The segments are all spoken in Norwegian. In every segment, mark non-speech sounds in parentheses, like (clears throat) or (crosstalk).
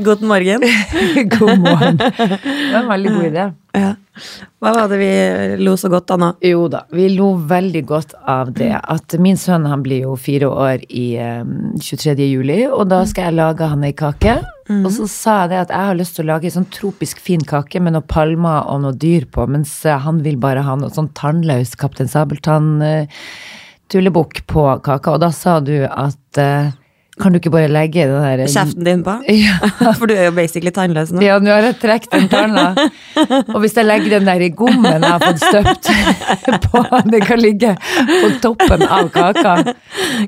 God morgen. (laughs) God morgen. Det var en veldig god idé. (laughs) Ja. Hva var det vi lo så godt av nå? Jo da, vi lo veldig godt av det. At min sønn han blir jo fire år i um, 23. juli, og da skal jeg lage han ei kake. Og så sa jeg det at jeg har lyst til å lage ei sånn tropisk fin kake med noen palmer og noe dyr på, mens eh, han vil bare ha noe sånn tannløs Kaptein Sabeltann-tullebukk på kaka. Og da sa du at eh, kan du ikke bare legge den der Kjeften din på? (laughs) Ja. (laughs) For du er jo basically tannløs nå. Ja, nå har jeg trukket den tanna. (laughs) Og hvis jeg legger den der i gommen jeg har fått støpt på, det kan ligge på toppen av kaka.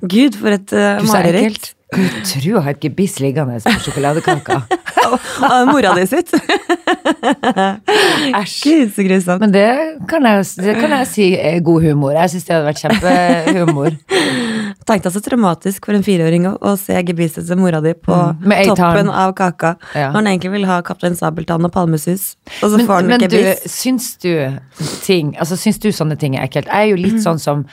Gud, for et uh, mareritt. Gud, tro jeg har et gebiss liggende på sjokoladekaka. Av mora di sitt. Æsj. Gud, så grusomt. Men det kan, jeg, det kan jeg si er god humor. Jeg syns det hadde vært kjempehumor. Tenk deg så traumatisk for en fireåring å, å se gebisset til mora di på Mm, toppen av kaka. Ja. Når han egentlig vil ha Kaptein Sabeltann og palmesus, og så Men, får han men du, syns du ting Altså, syns du sånne ting er ekkelt? Jeg er jo litt sånn som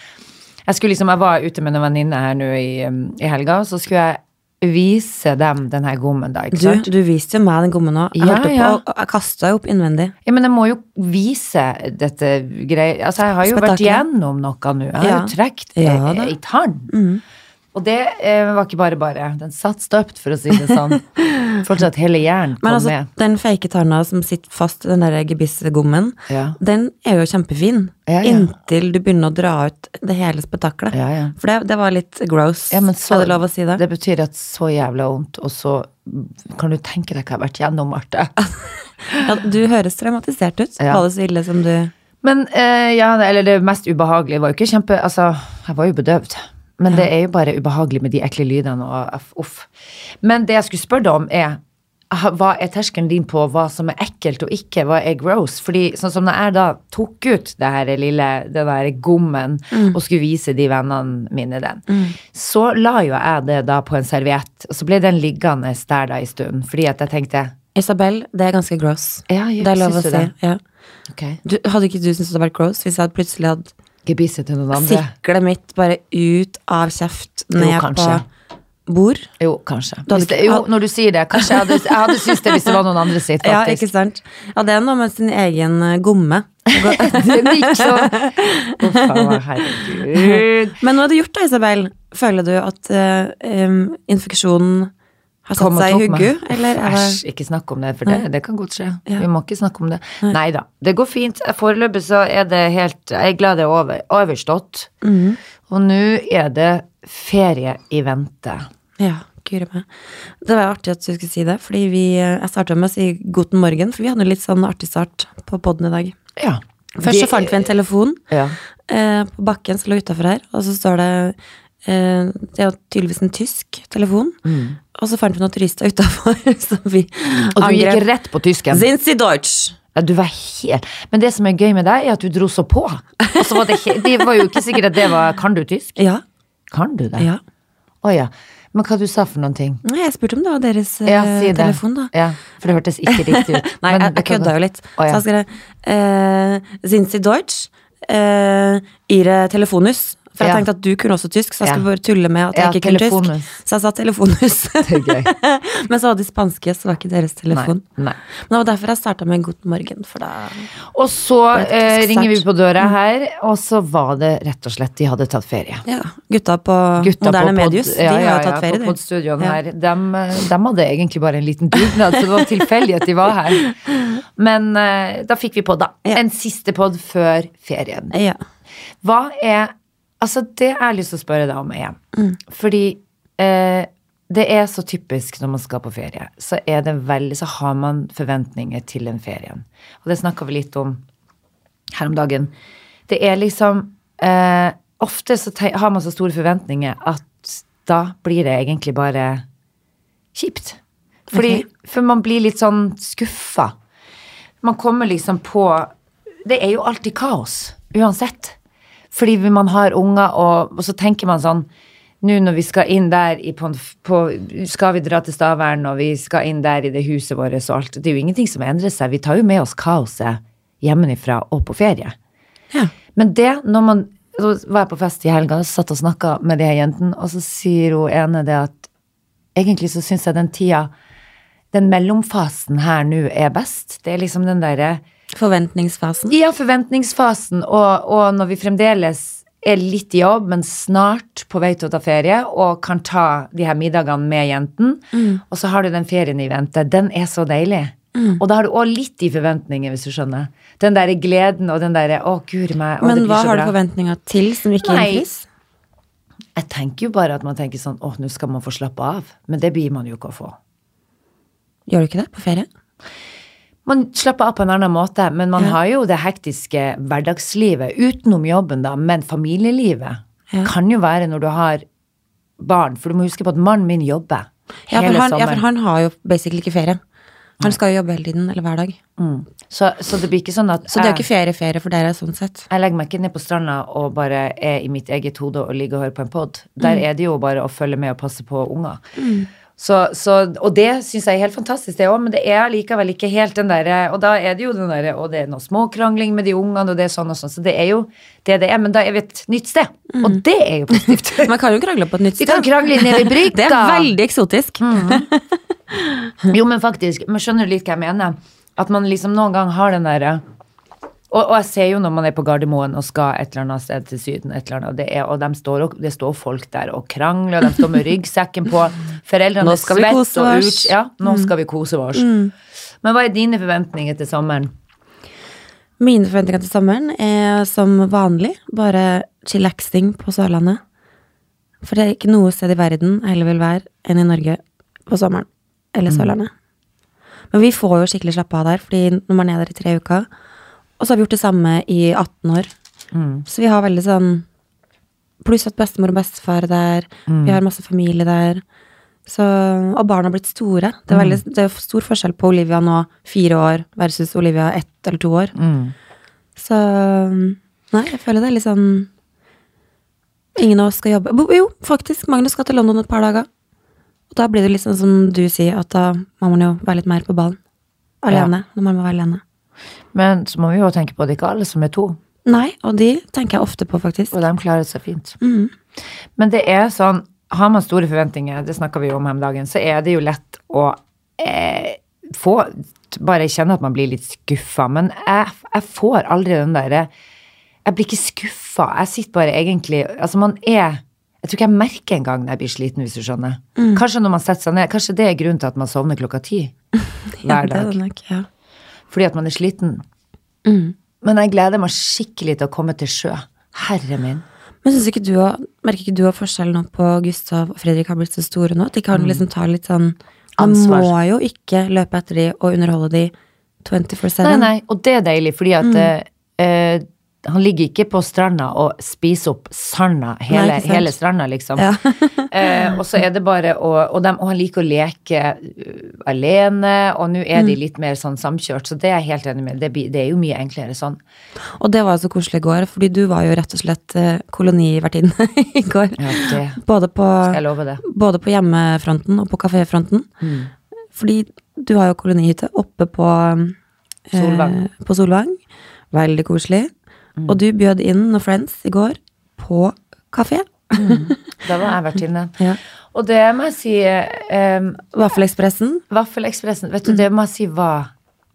Jeg skulle liksom, jeg var ute med noen venninne her nå i, um, i helga, så skulle jeg vise dem den her gommen, da, ikke sant? du viste jo meg den gommen òg. Jeg, Ja, ja. opp, og, jeg kasta jo opp innvendig. Ja, men jeg må jo vise dette greia. Altså, jeg har jo vært gjennom noe nå. Jeg har Ja. jo trukket Ja, ja, da. ei tann. Og det eh, var ikke bare bare. Den satt støpt, for å si det sånn. (laughs) Fortsatt hele hjernen kom Men altså, med. den fake tanna som sitter fast i den der gebissgommen, Ja. den er jo kjempefin. Ja, ja. Inntil du begynner å dra ut det hele spetakkelet. Ja, ja. For det, det var litt gross. Ja, men så, er det lov å si det? Det betyr at så jævla vondt, og så kan du tenke deg hva jeg har vært gjennom, Marte. (laughs) Ja, du høres traumatisert ut. Var det så ille som du Men eh, ja, eller det mest ubehagelige var jo ikke kjempe Altså, jeg var jo bedøvd. Men det er jo bare ubehagelig med de ekle lydene og uff. Men det jeg skulle spørre deg om, er hva er terskelen din på hva som er ekkelt og ikke? Hva er gross? Fordi sånn som når jeg da tok ut det her lille, den der gommen og skulle vise de vennene mine den, så la jo jeg det da på en serviett, og så ble den liggende der da en stund, fordi at jeg tenkte Isabel, det er ganske gross. Ja, jeg, det er lov å si. Ja. Okay. Du, hadde ikke du syntes det hadde vært gross hvis jeg plutselig hadde gebisset til noen andre? siklet mitt bare ut av kjeft, ned jo, på bord? Jo, kanskje. Du det, jo, når du sier det. Kanskje jeg hadde, jeg hadde syntes det hvis det var noen andre sitt, Ja, ikke sant? Ja, det er noe med sin egen eh, gomme. (laughs) Den gikk så Uff a meg, herregud. (laughs) Men nå er det gjort da, Isabel. Føler du at uh, um, infeksjonen har satt seg i hugget? Eller er Æsj, ikke snakk om det, for det, det kan godt skje. Ja. Vi må ikke snakke om det. Nei da, det går fint. Foreløpig så er det helt Jeg er glad det er over, overstått. Mm. Og nå er det ferie i vente. Ja, guri meg. Det var artig at du skulle si det, fordi vi, eh, jeg starta med å si god morgen, for vi hadde litt sånn artig start på poden i dag. Ja. Først så fant vi en telefon Ja. eh, på bakken som lå utafor her, og så står det Det er jo tydeligvis en tysk telefon. Og så fant vi noen turister utafor Mm. (laughs) Og du gikk rett på tysken. Zinzi Deutsch? Ja, du var helt Men det som er gøy med deg, er at du dro så på. Altså, var det, det var jo ikke sikkert at det var Kan du tysk? Ja. Kan du det? ja. Å ja. Men hva du sa for noen ting? Nei, Jeg spurte om det var deres eh, Ja, si det. telefon, da. Ja, for det hørtes ikke (laughs) riktig ut. Nei, Men jeg, det jeg kødda jo litt. Oh, ja. Så jeg skrev eh, Zinzi Deutsch? Eh, Ire Telefonus. For jeg Ja. tenkte at du kunne også tysk, så jeg skulle bare tulle med at jeg ikke kunne telefonus. tysk. Så jeg sa telefonhus. (laughs) (laughs) Men så var de spanske, så det var ikke deres telefon. Nei, nei. Men det var derfor jeg starta med god morgen, for da Og så eh, ringer vi på døra her, og så var det rett og slett de hadde tatt ferie. Ja, gutta på Gutta Moderne på Medius, de har jo tatt ferie, på de. podstudioen Ja. her. Dem, eh, dem hadde egentlig bare en liten dugnad, så det var tilfeldig at de var her. (laughs) Men eh, da fikk vi på, da. En siste pod før ferien. Ja. Hva er Altså, det jeg har lyst til å spørre deg om, er Mm. Fordi eh, det er så typisk når man skal på ferie, så er det veldig Så har man forventninger til den ferien. Og det snakka vi litt om her om dagen. Det er liksom eh, Ofte så har man så store forventninger at da blir det egentlig bare kjipt. Fordi, For man blir litt sånn skuffa. Man kommer liksom på Det er jo alltid kaos, uansett. Fordi man har unger, og, og så tenker man sånn Nå når vi skal inn der i, på, på, Skal vi dra til Stavern, og vi skal inn der i det huset vårt og alt Det er jo ingenting som endrer seg. Vi tar jo med oss kaoset hjemmefra og på ferie. Ja. Men det, når man Så var jeg på fest i helga og satt og snakka med de her jentene, og så sier hun ene det at egentlig så syns jeg den tida den mellomfasen her nå er best. Det er liksom den derre Forventningsfasen. Ja, forventningsfasen, og, og når vi fremdeles er litt i jobb, men snart på vei til å ta ferie, og kan ta de her middagene med jenten, og så har du den ferien i vente, den er så deilig. Og da har du òg litt i forventninger, hvis du skjønner. Den derre gleden og den derre 'Å, guri meg', å, Men hva har du forventninger til som ikke innfris? Jeg tenker jo bare at man tenker sånn 'Å, nå skal man få slappe av'. Men det blir man jo ikke å få. Gjør du ikke det på ferie? Man slapper av på en annen måte, men man Ja. har jo det hektiske hverdagslivet utenom jobben, da. Men familielivet Ja. kan jo være når du har barn, for du må huske på at mannen min jobber Ja, hele han, ja, for han har jo basically ikke ferie. Han skal jo jobbe hele tiden, eller hver dag. Mm. Så, så det blir ikke sånn at Så det er jo ikke ferie-ferie for dere, sånn sett. jeg legger meg ikke ned på stranda og bare er i mitt eget hode og ligger og hører på en pod. Der Mm. er det jo bare å følge med og passe på unger. Så, så, og det syns jeg er helt fantastisk, det òg, men det er likevel ikke helt den derre Og da er det jo den derre Og det er noe småkrangling med de ungene, og det er sånn og sånn. Så det er jo det det er, men da er vi et nytt sted. Og det er jo positivt. (laughs) Man kan jo krangle på et nytt Vi kan krangle nede i brygga. (laughs) Det er veldig eksotisk. Jo, men faktisk, men skjønner du litt hva jeg mener? At man liksom noen gang har den derre og, og jeg ser jo når man er på Gardermoen og skal et eller annet sted til Syden, et eller annet, og, det, er, og de står, og, det står folk der og krangler, og de står med ryggsekken på. Foreldrene er svett og ut. Ja, nå skal vi kose oss. Men hva er dine forventninger til sommeren? Mine forventninger til sommeren er som vanlig bare chillaxing på Sørlandet. For det er ikke noe sted i verden jeg heller vil være enn i Norge på sommeren. Eller Sørlandet. Men vi får jo skikkelig slappe av der, fordi når man er der i tre uker Og så har vi gjort det samme i 18 år. Så vi har veldig sånn Pluss at bestemor og bestefar er der. Vi har masse familie der. Så, og barna har blitt store. Det er, veldig, det er stor forskjell på Olivia nå, fire år, versus Olivia ett eller to år. Så Nei, jeg føler det er litt sånn Ingen av oss skal jobbe. Jo, faktisk. Magnus skal til London et par dager. Og da blir det litt sånn som du sier, at da må man jo være litt mer på ballen. Alene. Når man må være alene. Men så må vi jo tenke på at det ikke er alle som er to, Nei, og de tenker jeg ofte på, faktisk. og de klarer seg fint. Men det er sånn, har man store forventninger, det snakka vi jo om her om dagen, så er det jo lett å eh, få Bare kjenne at man blir litt skuffa. Men jeg, jeg får aldri den derre Jeg blir ikke skuffa. Jeg sitter bare egentlig Altså, man er jeg tror ikke jeg merker engang når jeg blir sliten, hvis du skjønner. Kanskje når man setter seg ned, kanskje det er grunnen til at man sovner klokka ti (laughs) Ja, det er det nok, ja. Fordi at man er sliten. Mm. Men jeg gleder meg skikkelig til å komme til sjø. Herre min. Men ikke du merker ikke du også forskjell nå på Gustav og Fredrik har blitt så store nå? At de kan liksom ta litt sånn Man Ansvar. må jo ikke løpe etter de og underholde de 24-7. Nei, nei, og det er deilig, fordi at mm. eh, han ligger ikke på stranda og spiser opp sanda, hele, Nei, hele stranda, liksom. Ja. (laughs) eh, og så er det bare å og, de, og han liker å leke uh, alene, og nå er de litt mer sånn samkjørt, så det er jeg helt enig med. Det, det er jo mye enklere sånn. Og det var jo så koselig i går, fordi du var jo rett og slett eh, kolonivertinne (laughs) i går. Ja, det Både på, skal jeg love det. både på hjemmefronten og på kaféfronten. Mm. Fordi du har jo kolonihytte oppe på eh, Solvang. På Solvang. Veldig koselig. Mm. Og du bjød inn noen friends i går på kafé. (laughs) Da var jeg vertinne. Ja. Og det må jeg si um, Vaffelekspressen. Vaffelekspressen, vet du, det må jeg si var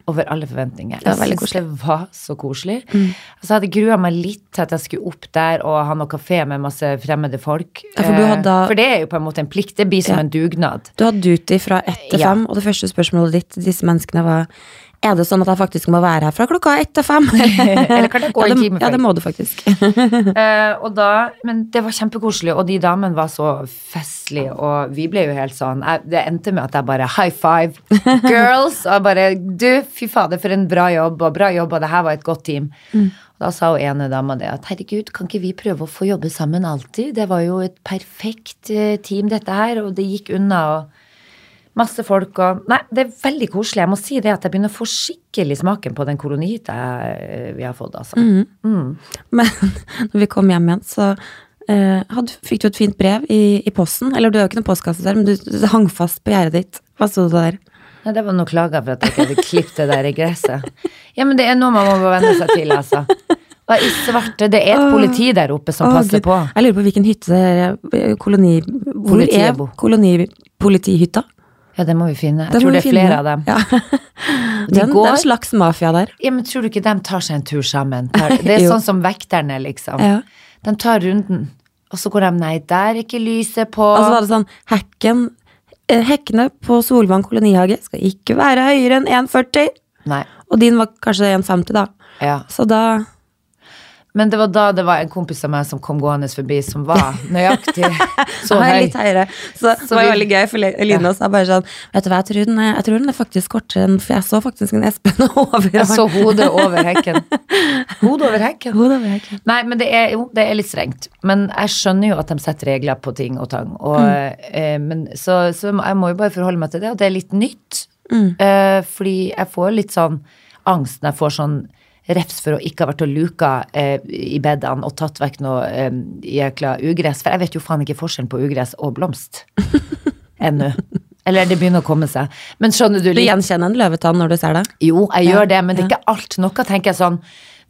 over alle forventninger. Det var Jeg syns det var så koselig. Altså, jeg hadde grua meg litt til at jeg skulle opp der og ha noe kafé med masse fremmede folk. Ja, for du Eh, hadde- for det er jo på en måte en plikt. Det blir som Ja. en dugnad. Du hadde duty fra ett til Ja. fem, og det første spørsmålet ditt til disse menneskene var er det sånn at jeg faktisk må være her fra klokka ett til fem? (laughs) Eller kan jeg gå ja, en time før? Ja, det må du faktisk. uh, (laughs) (laughs) og da, men det var kjempekoselig, og de damene var så festlige, og vi ble jo helt sånn jeg, Det endte med at jeg bare high five, girls! Og jeg bare Du, fy fader, for en bra jobb, og bra jobb, og det her var et godt team. Mm. da sa hun ene dama det at herregud, kan ikke vi prøve å få jobbe sammen alltid? Det var jo et perfekt eh, team, dette her, og det gikk unna, og Masse folk og Nei, det er veldig koselig. Jeg må si det at jeg begynner å få skikkelig smaken på den kolonihytta vi har fått, altså. Mm. Men (laughs) når vi kom hjem igjen, så eh, hadde, fikk du et fint brev i, i posten. Eller du har jo ikke noen postkasse der, men du, du hang fast på gjerdet ditt. Hva sto det der? Nei, det var noen klager for at jeg ikke hadde klippet det der i gresset. Ja, men det er noe man må venne seg til, altså. Hva i svarte, det er et politi der oppe som Å, passer Gud. på. Jeg lurer på hvilken hytte det er. Koloni... Hvor er kolonipolitihytta? Ja, det må vi finne. Jeg det tror det er flere av dem. Ja. (laughs) (laughs) De Det er en- det er en slags mafia der. Ja, men tror du ikke de tar seg en tur sammen? (laughs) Det er sånn som vekterne, liksom. Ja. De tar runden, og så går de nei, der er ikke lyset på. Og så var det sånn Hekken eh, Hekkene på Solvang kolonihage skal ikke være høyere enn 1,40. Nei, Og din var kanskje 1,50, da. ja. Så da Men det var da det var en kompis av meg som kom gående forbi, som var nøyaktig (laughs) så høy. litt høyere. Så, Så det var vi- veldig gøy, for Eline sa bare sånn Vet du hva, jeg tror den jeg tror den er faktisk kortere enn For jeg så faktisk en Espen (laughs) over Jeg så hodet over hekken. Hodet over hekken. Hodet over hekken. Nei, men det er jo det er litt strengt. Men jeg skjønner jo at de setter regler på ting og tang. Og, eh, men, så, så jeg må jo bare forholde meg til det, og det er litt nytt. Eh, fordi jeg får litt sånn angst når jeg får sånn refs for å ikke ha vært og luka eh, i bedene og tatt vekk noe eh, jækla ugress. For jeg vet jo faen ikke forskjellen på ugress og blomst (laughs) ennå. Eller det begynner å komme seg. Men skjønner du Du gjenkjenner en løvetann når du ser det? jo, jeg Ja, gjør det, men det er ikke alt. Noe tenker jeg sånn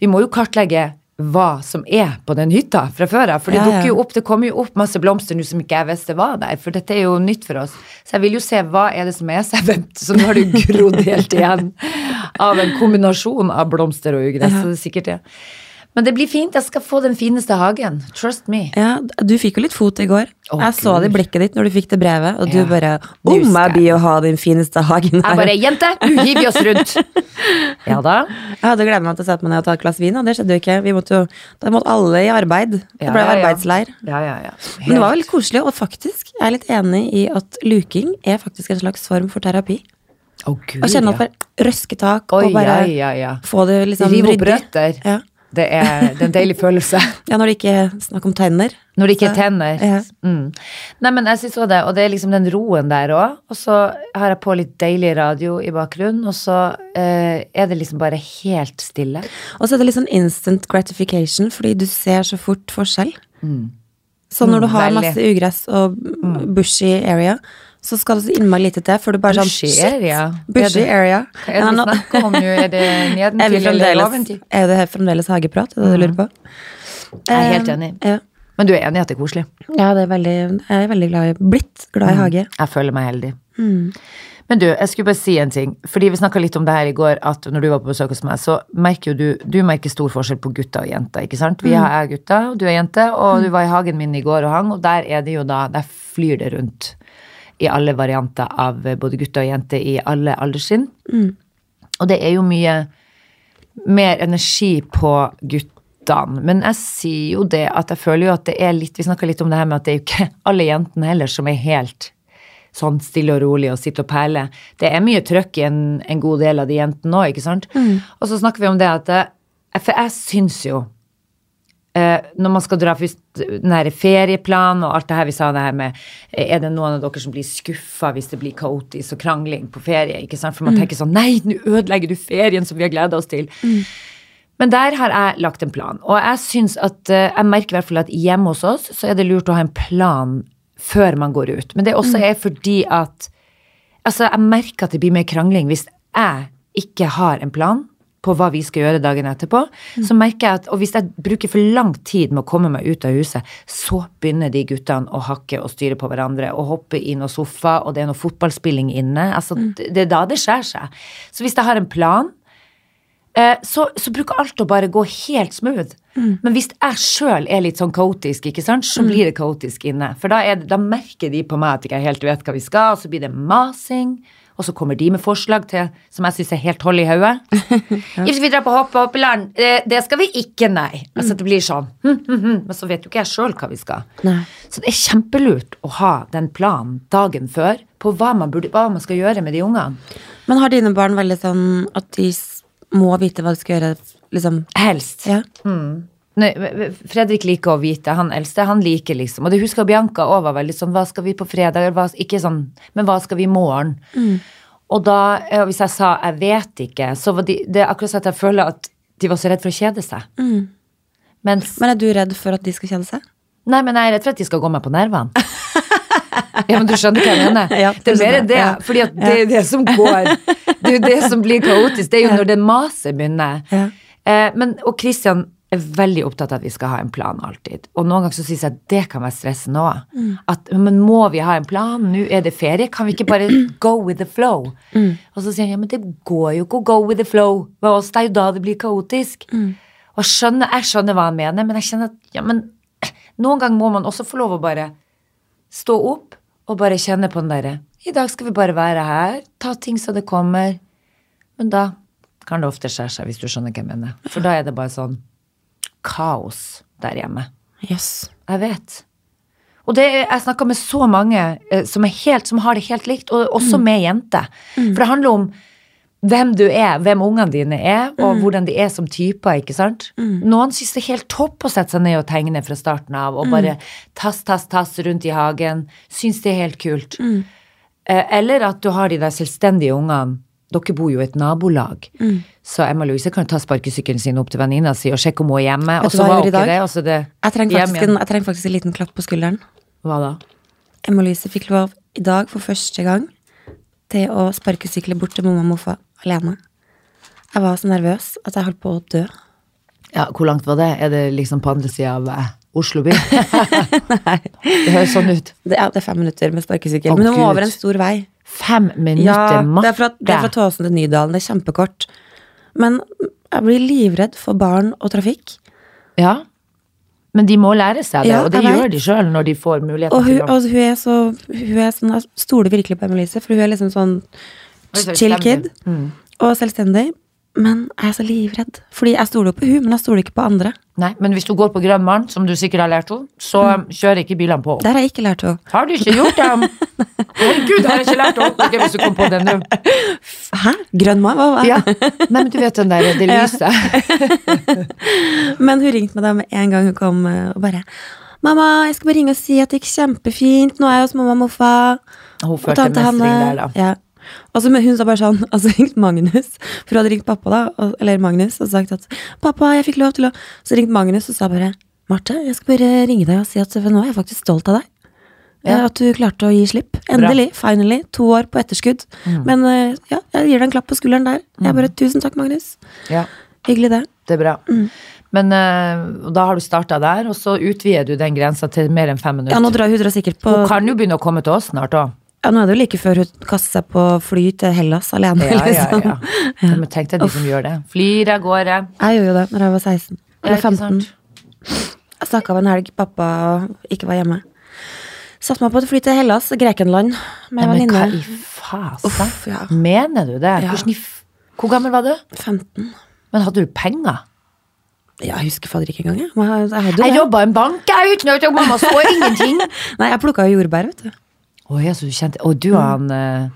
Vi må jo kartlegge hva som er på den hytta fra før av. For det Ja, ja. dukker jo opp, det kommer jo opp masse blomster nå som ikke jeg visste var der. For dette er jo nytt for oss. Så jeg vil jo se hva er det som er. Så, jeg så nå har det (laughs) grodd helt igjen av en kombinasjon av blomster og ugress. Så det er sikkert det. Men det blir fint. Jeg skal få den fineste hagen. Trust me. Ja, du fikk jo litt fot i går. Å, jeg så det i blikket ditt når du fikk det brevet, og du Ja. bare Om jeg blir å ha den fineste hagen Jeg bare Jente, nå hiver vi oss rundt! (laughs) Ja da. Jeg hadde gledet meg til å sette meg ned og ta et glass vin, og det skjedde jo ikke. Vi måtte jo, da måtte alle i arbeid. Det ble ja, ja. arbeidsleir. Ja, ja, ja. Men det var veldig koselig, og faktisk, jeg er litt enig i at luking er faktisk en slags form for terapi. Å, Gud, kjenne at bare røske tak, og bare få det liksom Rive opp ryddig. røtter. Ja. Det er, det er en deilig følelse. (laughs) ja, når det ikke er snakk om tenner. Når det ikke er tenner. Ja. Mm. Nei, men jeg synes også det, og det er liksom den roen der òg. Og så har jeg på litt deilig radio i bakgrunnen, og så eh, er det liksom bare helt stille. Og så er det litt sånn instant gratification, fordi du ser så fort forskjell. Så når du Mm, har masse ugress og bushy area, så skal det så innmari lite til før du bare sånn Bushy shit, area? Bushy Er det- area. Hva er det vi snakker om nå? Er det (laughs) nedentid eller fremdeles, er det fremdeles hageprat? Er det det du lurer på? Jeg er helt Eh, enig. Ja. Men du er enig i at det er koselig? ja, det er veldig, jeg er veldig glad i Blitt glad i hage. Jeg føler meg heldig. Men du, jeg skulle bare si en ting. Fordi vi snakka litt om det her i går, at når du var på besøk hos meg, så merker jo du Du merker stor forskjell på gutter og jenter, ikke sant? Vi er gutter, og du er jente, og du var i hagen min i går og hang, og der er det jo da Der flyr det rundt i alle varianter av både gutter og jenter i alle alderstrinn. Og det er jo mye mer energi på guttene. Men jeg sier jo det at jeg føler jo at det er litt Vi snakka litt om det her med at det er jo ikke (laughs) alle jentene heller som er helt sånn stille og rolig og sitter og perler. Det er mye trøkk i en, en god del av de jentene òg, ikke sant? Og så snakker vi om det at jeg, For jeg syns jo når man skal dra først den her ferieplan og alt det her vi sa det her med eh, Er det noen av dere som blir skuffa hvis det blir kaotisk og krangling på ferie? ikke sant? For man tenker sånn Nei, nå ødelegger du ferien som vi har gleda oss til. Men der har jeg lagt en plan. Og jeg synes at eh, Jeg merker i hvert fall at hjemme hos oss så er det lurt å ha en plan før man går ut. Men det også er fordi at Altså, jeg merker at det blir mer krangling hvis jeg ikke har en plan på hva vi skal gjøre dagen etterpå. Så merker jeg at, Og hvis jeg bruker for lang tid med å komme meg ut av huset, så begynner de guttene å hakke og styre på hverandre og hoppe i noen sofa, og det er noe fotballspilling inne. Altså, det, det er da det skjer seg. Så hvis jeg har en plan, eh, så, så bruker alt å bare gå helt smooth. Men hvis jeg sjøl er litt sånn kaotisk, ikke sant, så blir det kaotisk inne. For da, er da merker de på meg at jeg ikke helt vet hva vi skal, og så blir det masing. Og så kommer de med forslag til som jeg syns er helt hold i hodet. (laughs) Hvis vi drar på hoppe og hoppeland, det, det skal vi ikke, nei. Altså det blir sånn. Hm, hm, hm. Men så vet jo ikke jeg sjøl hva vi skal. Nei. Så det er kjempelurt å ha den planen dagen før på hva man, burde, hva man skal gjøre med de ungene. Men har dine barn veldig sånn at de må vite hva de skal gjøre, liksom? Helst. Ja. Nei, Fredrik liker å vite, han eldste, han liker liksom. Og det husker Bianca òg var veldig sånn, hva skal vi på fredag? Hva, ikke sånn, men hva skal vi i morgen? Og da, hvis jeg sa jeg vet ikke, så var de, det er akkurat sånn at jeg føler at de var så redd for å kjede seg. Mens, Men er du redd for at de skal kjede seg? nei, men jeg er redd for at de skal gå meg på nervene. (laughs) Ja, men du skjønner hva jeg mener? (laughs) Ja, det er mer det, Ja. fordi at det er det som går. Det er jo det som blir kaotisk. Det er jo når det maset begynner. Ja. Eh, men, og Christian er veldig opptatt av at vi skal ha en plan alltid. Og noen ganger så syns jeg at det kan være stressende òg. At men må vi ha en plan? Nå er det ferie. Kan vi ikke bare (clears throat) go with the flow? Og så sier jeg ja, men det går jo ikke å go with the flow med oss. Det er jo da det blir kaotisk. Og skjønner, jeg skjønner hva han mener, men jeg kjenner at ja, men noen ganger må man også få lov å bare stå opp og bare kjenne på den derre I dag skal vi bare være her, ta ting så det kommer. Men da kan det ofte skjære seg, hvis du skjønner hva jeg mener. For da er det bare sånn kaos der hjemme. Yes. Jeg vet. Og det jeg snakker med så mange eh, som, helt, som har det helt likt, og også med jenter. For det handler om hvem du er, hvem ungene dine er, og hvordan de er som typer. ikke sant? Noen syns det er helt topp å sette seg ned og tegne fra starten av, og bare tass, tass, tass rundt i hagen. Syns det er helt kult. Eh, Eller at du har de der selvstendige ungene. Dere bor jo i et nabolag, så Emma Louise kan ta sparkesykkelen sin opp til venninna si og sjekke om hun er hjemme. Og så var hun ikke det, og så er det Jeg trenger hjem igjen. en, jeg trenger faktisk en liten klapp på skulderen. Hva da? Emma Louise fikk lov i dag for første gang til å sparkesykle bort til mamma og morfar alene. Jeg var så nervøs at jeg holdt på å dø. Ja, Hvor langt var det? Er det liksom på andre sida av eh, Oslo by? (laughs) Det høres sånn ut. Det ja, det er fem minutter med sparkesykkel. Oh, men hun må over en stor vei. Fem minutter, Ja, det Marte. er, fra, det er fra Tåsen til Nydalen. Det er kjempekort. Men jeg blir livredd for barn og trafikk. Ja. Men de må lære seg det, Ja, og det gjør de sjøl når de får muligheten Og hun, til å og hun er så hun er sånn, Jeg stoler virkelig på Emma-Lise, for hun er liksom sånn chill kid Mm. og selvstendig. Men jeg er så livredd. Fordi jeg stoler på hun, men jeg stoler ikke på andre. Nei, men hvis du går på Grønn som du sikkert har lært henne, så Mm. kjører ikke bilene på. henne. Det har jeg ikke lært henne. Har du ikke gjort det? (laughs) Herregud, har jeg ikke lært henne! Okay, hvis du kom på det nå. Hæ? Grønn Hva Hva? hva? Ja. Nei, men du vet den der, det lyset. (laughs) Men hun ringte meg da med en gang hun kom eh, og bare Mamma, jeg skal bare ringe og si at det gikk kjempefint. Nå er jeg hos mamma og morfar.' Hun følte mestring der, da. Ja. Og så men hun sa bare sånn, altså ringte Magnus, for hun hadde ringt pappa da, eller Magnus, og sagt at pappa, jeg fikk lov til å Så ringte Magnus og sa bare Marte, jeg skal bare ringe deg og si at nå er jeg faktisk stolt av deg. Ja. Eh, At du klarte å gi slipp. Endelig. Finally. To år på etterskudd. Mm. Men eh, ja, jeg gir deg en klapp på skulderen der. Jeg bare Tusen takk, Magnus. Ja, Hyggelig, det. det er bra. Mm. Men uh, da har du starta der, og så utvider du den grensa til mer enn fem minutter. Ja, nå drar hun drar sikkert på Hun kan jo begynne å komme til oss snart òg. Ja, nå er det jo like før hun kaster seg på fly til Hellas alene, Ja, ja, liksom. ja. ja. Men tenk deg de som gjør det. Flyr av gårde. Jeg gjorde jo det når jeg var 16. Eller 15. Jeg stakk av en helg pappa ikke var hjemme. Satte meg på et fly til Hellas, Grekenland, med Nei, venninne. men hva i fasa? Ja. Mener du det? Ja. Hvordan Hvor gammel var du? 15. Men hadde du penger? Ja, jeg husker fader ikke engang. Jeg, jeg, jeg Jeg jobba i en bank, jeg uten at mamma så ingenting. (laughs) Nei, jeg plukka jo jordbær, vet du. Å ja, så du kjente Og du og han eh,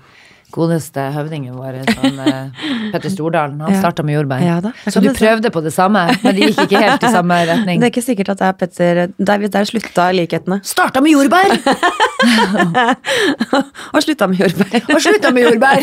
godeste høvdingen vår, sånn, eh, Petter Stordalen, han starta med jordbær. Ja så du prøvde på det samme, men det gikk ikke helt i samme retning. (laughs) Det er ikke sikkert at det er Petter Der, der slutta likhetene. Starta (laughs) (laughs) med jordbær! Og slutta med jordbær. Og slutta med jordbær!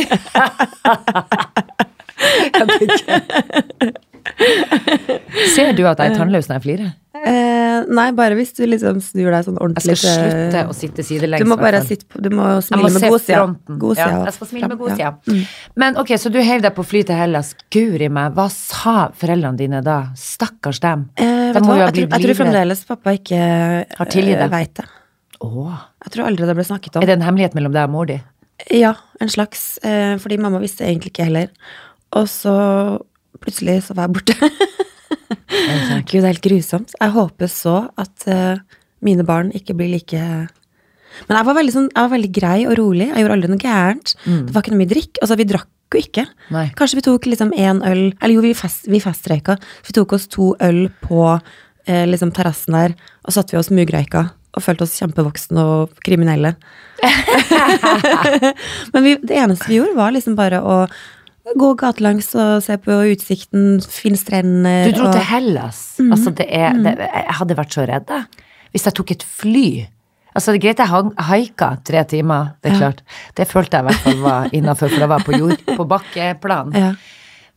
Jeg. (laughs) Ser du at jeg er tannløs når jeg flirer? Eh, nei, bare hvis du liksom snur deg sånn Jeg ordentlig skal slutte å sitte sidelengs. Du må bare sitte på Du må smile må med god godsida. fronten. Ja, jeg skal smile med fram, ja. godsida. Men ok, så du heiv deg på fly til Hellas. Guri meg, hva sa foreldrene dine da? Stakkars dem. Eh, De må jo ha Jeg, tror, jeg tror fremdeles pappa ikke Har tilgitt det. veit det. Oh. Jeg tror aldri det ble snakket om. Er det en hemmelighet mellom deg og mor di? Ja, en slags. Eh, fordi mamma visste egentlig ikke heller. Og så plutselig så var jeg borte. (laughs) Gud, det er helt grusomt. Jeg håper så at uh, mine barn ikke blir like Men jeg var veldig, sånn, jeg var veldig grei og rolig. Jeg gjorde aldri noe gærent. Det var ikke noe mye drikk. Altså, vi drakk jo ikke. Nei. Kanskje vi tok liksom én øl Eller jo, vi, fest, vi festrøyka. Vi tok oss to øl på eh, liksom terrassen der, og satte vi oss mugrøyka. Og følte oss kjempevoksne og kriminelle. (laughs) (laughs) Men vi, det eneste vi gjorde, var liksom bare å gå gatelangs og se på utsikten, finne strendene Du dro og, til Hellas. Mm. Altså, det er, det, jeg hadde vært så redd da hvis jeg tok et fly. Altså, det er greit jeg haika tre timer, det er klart. Det følte jeg i hvert fall var innafor, for jeg var på jord, på bakkeplan. Ja.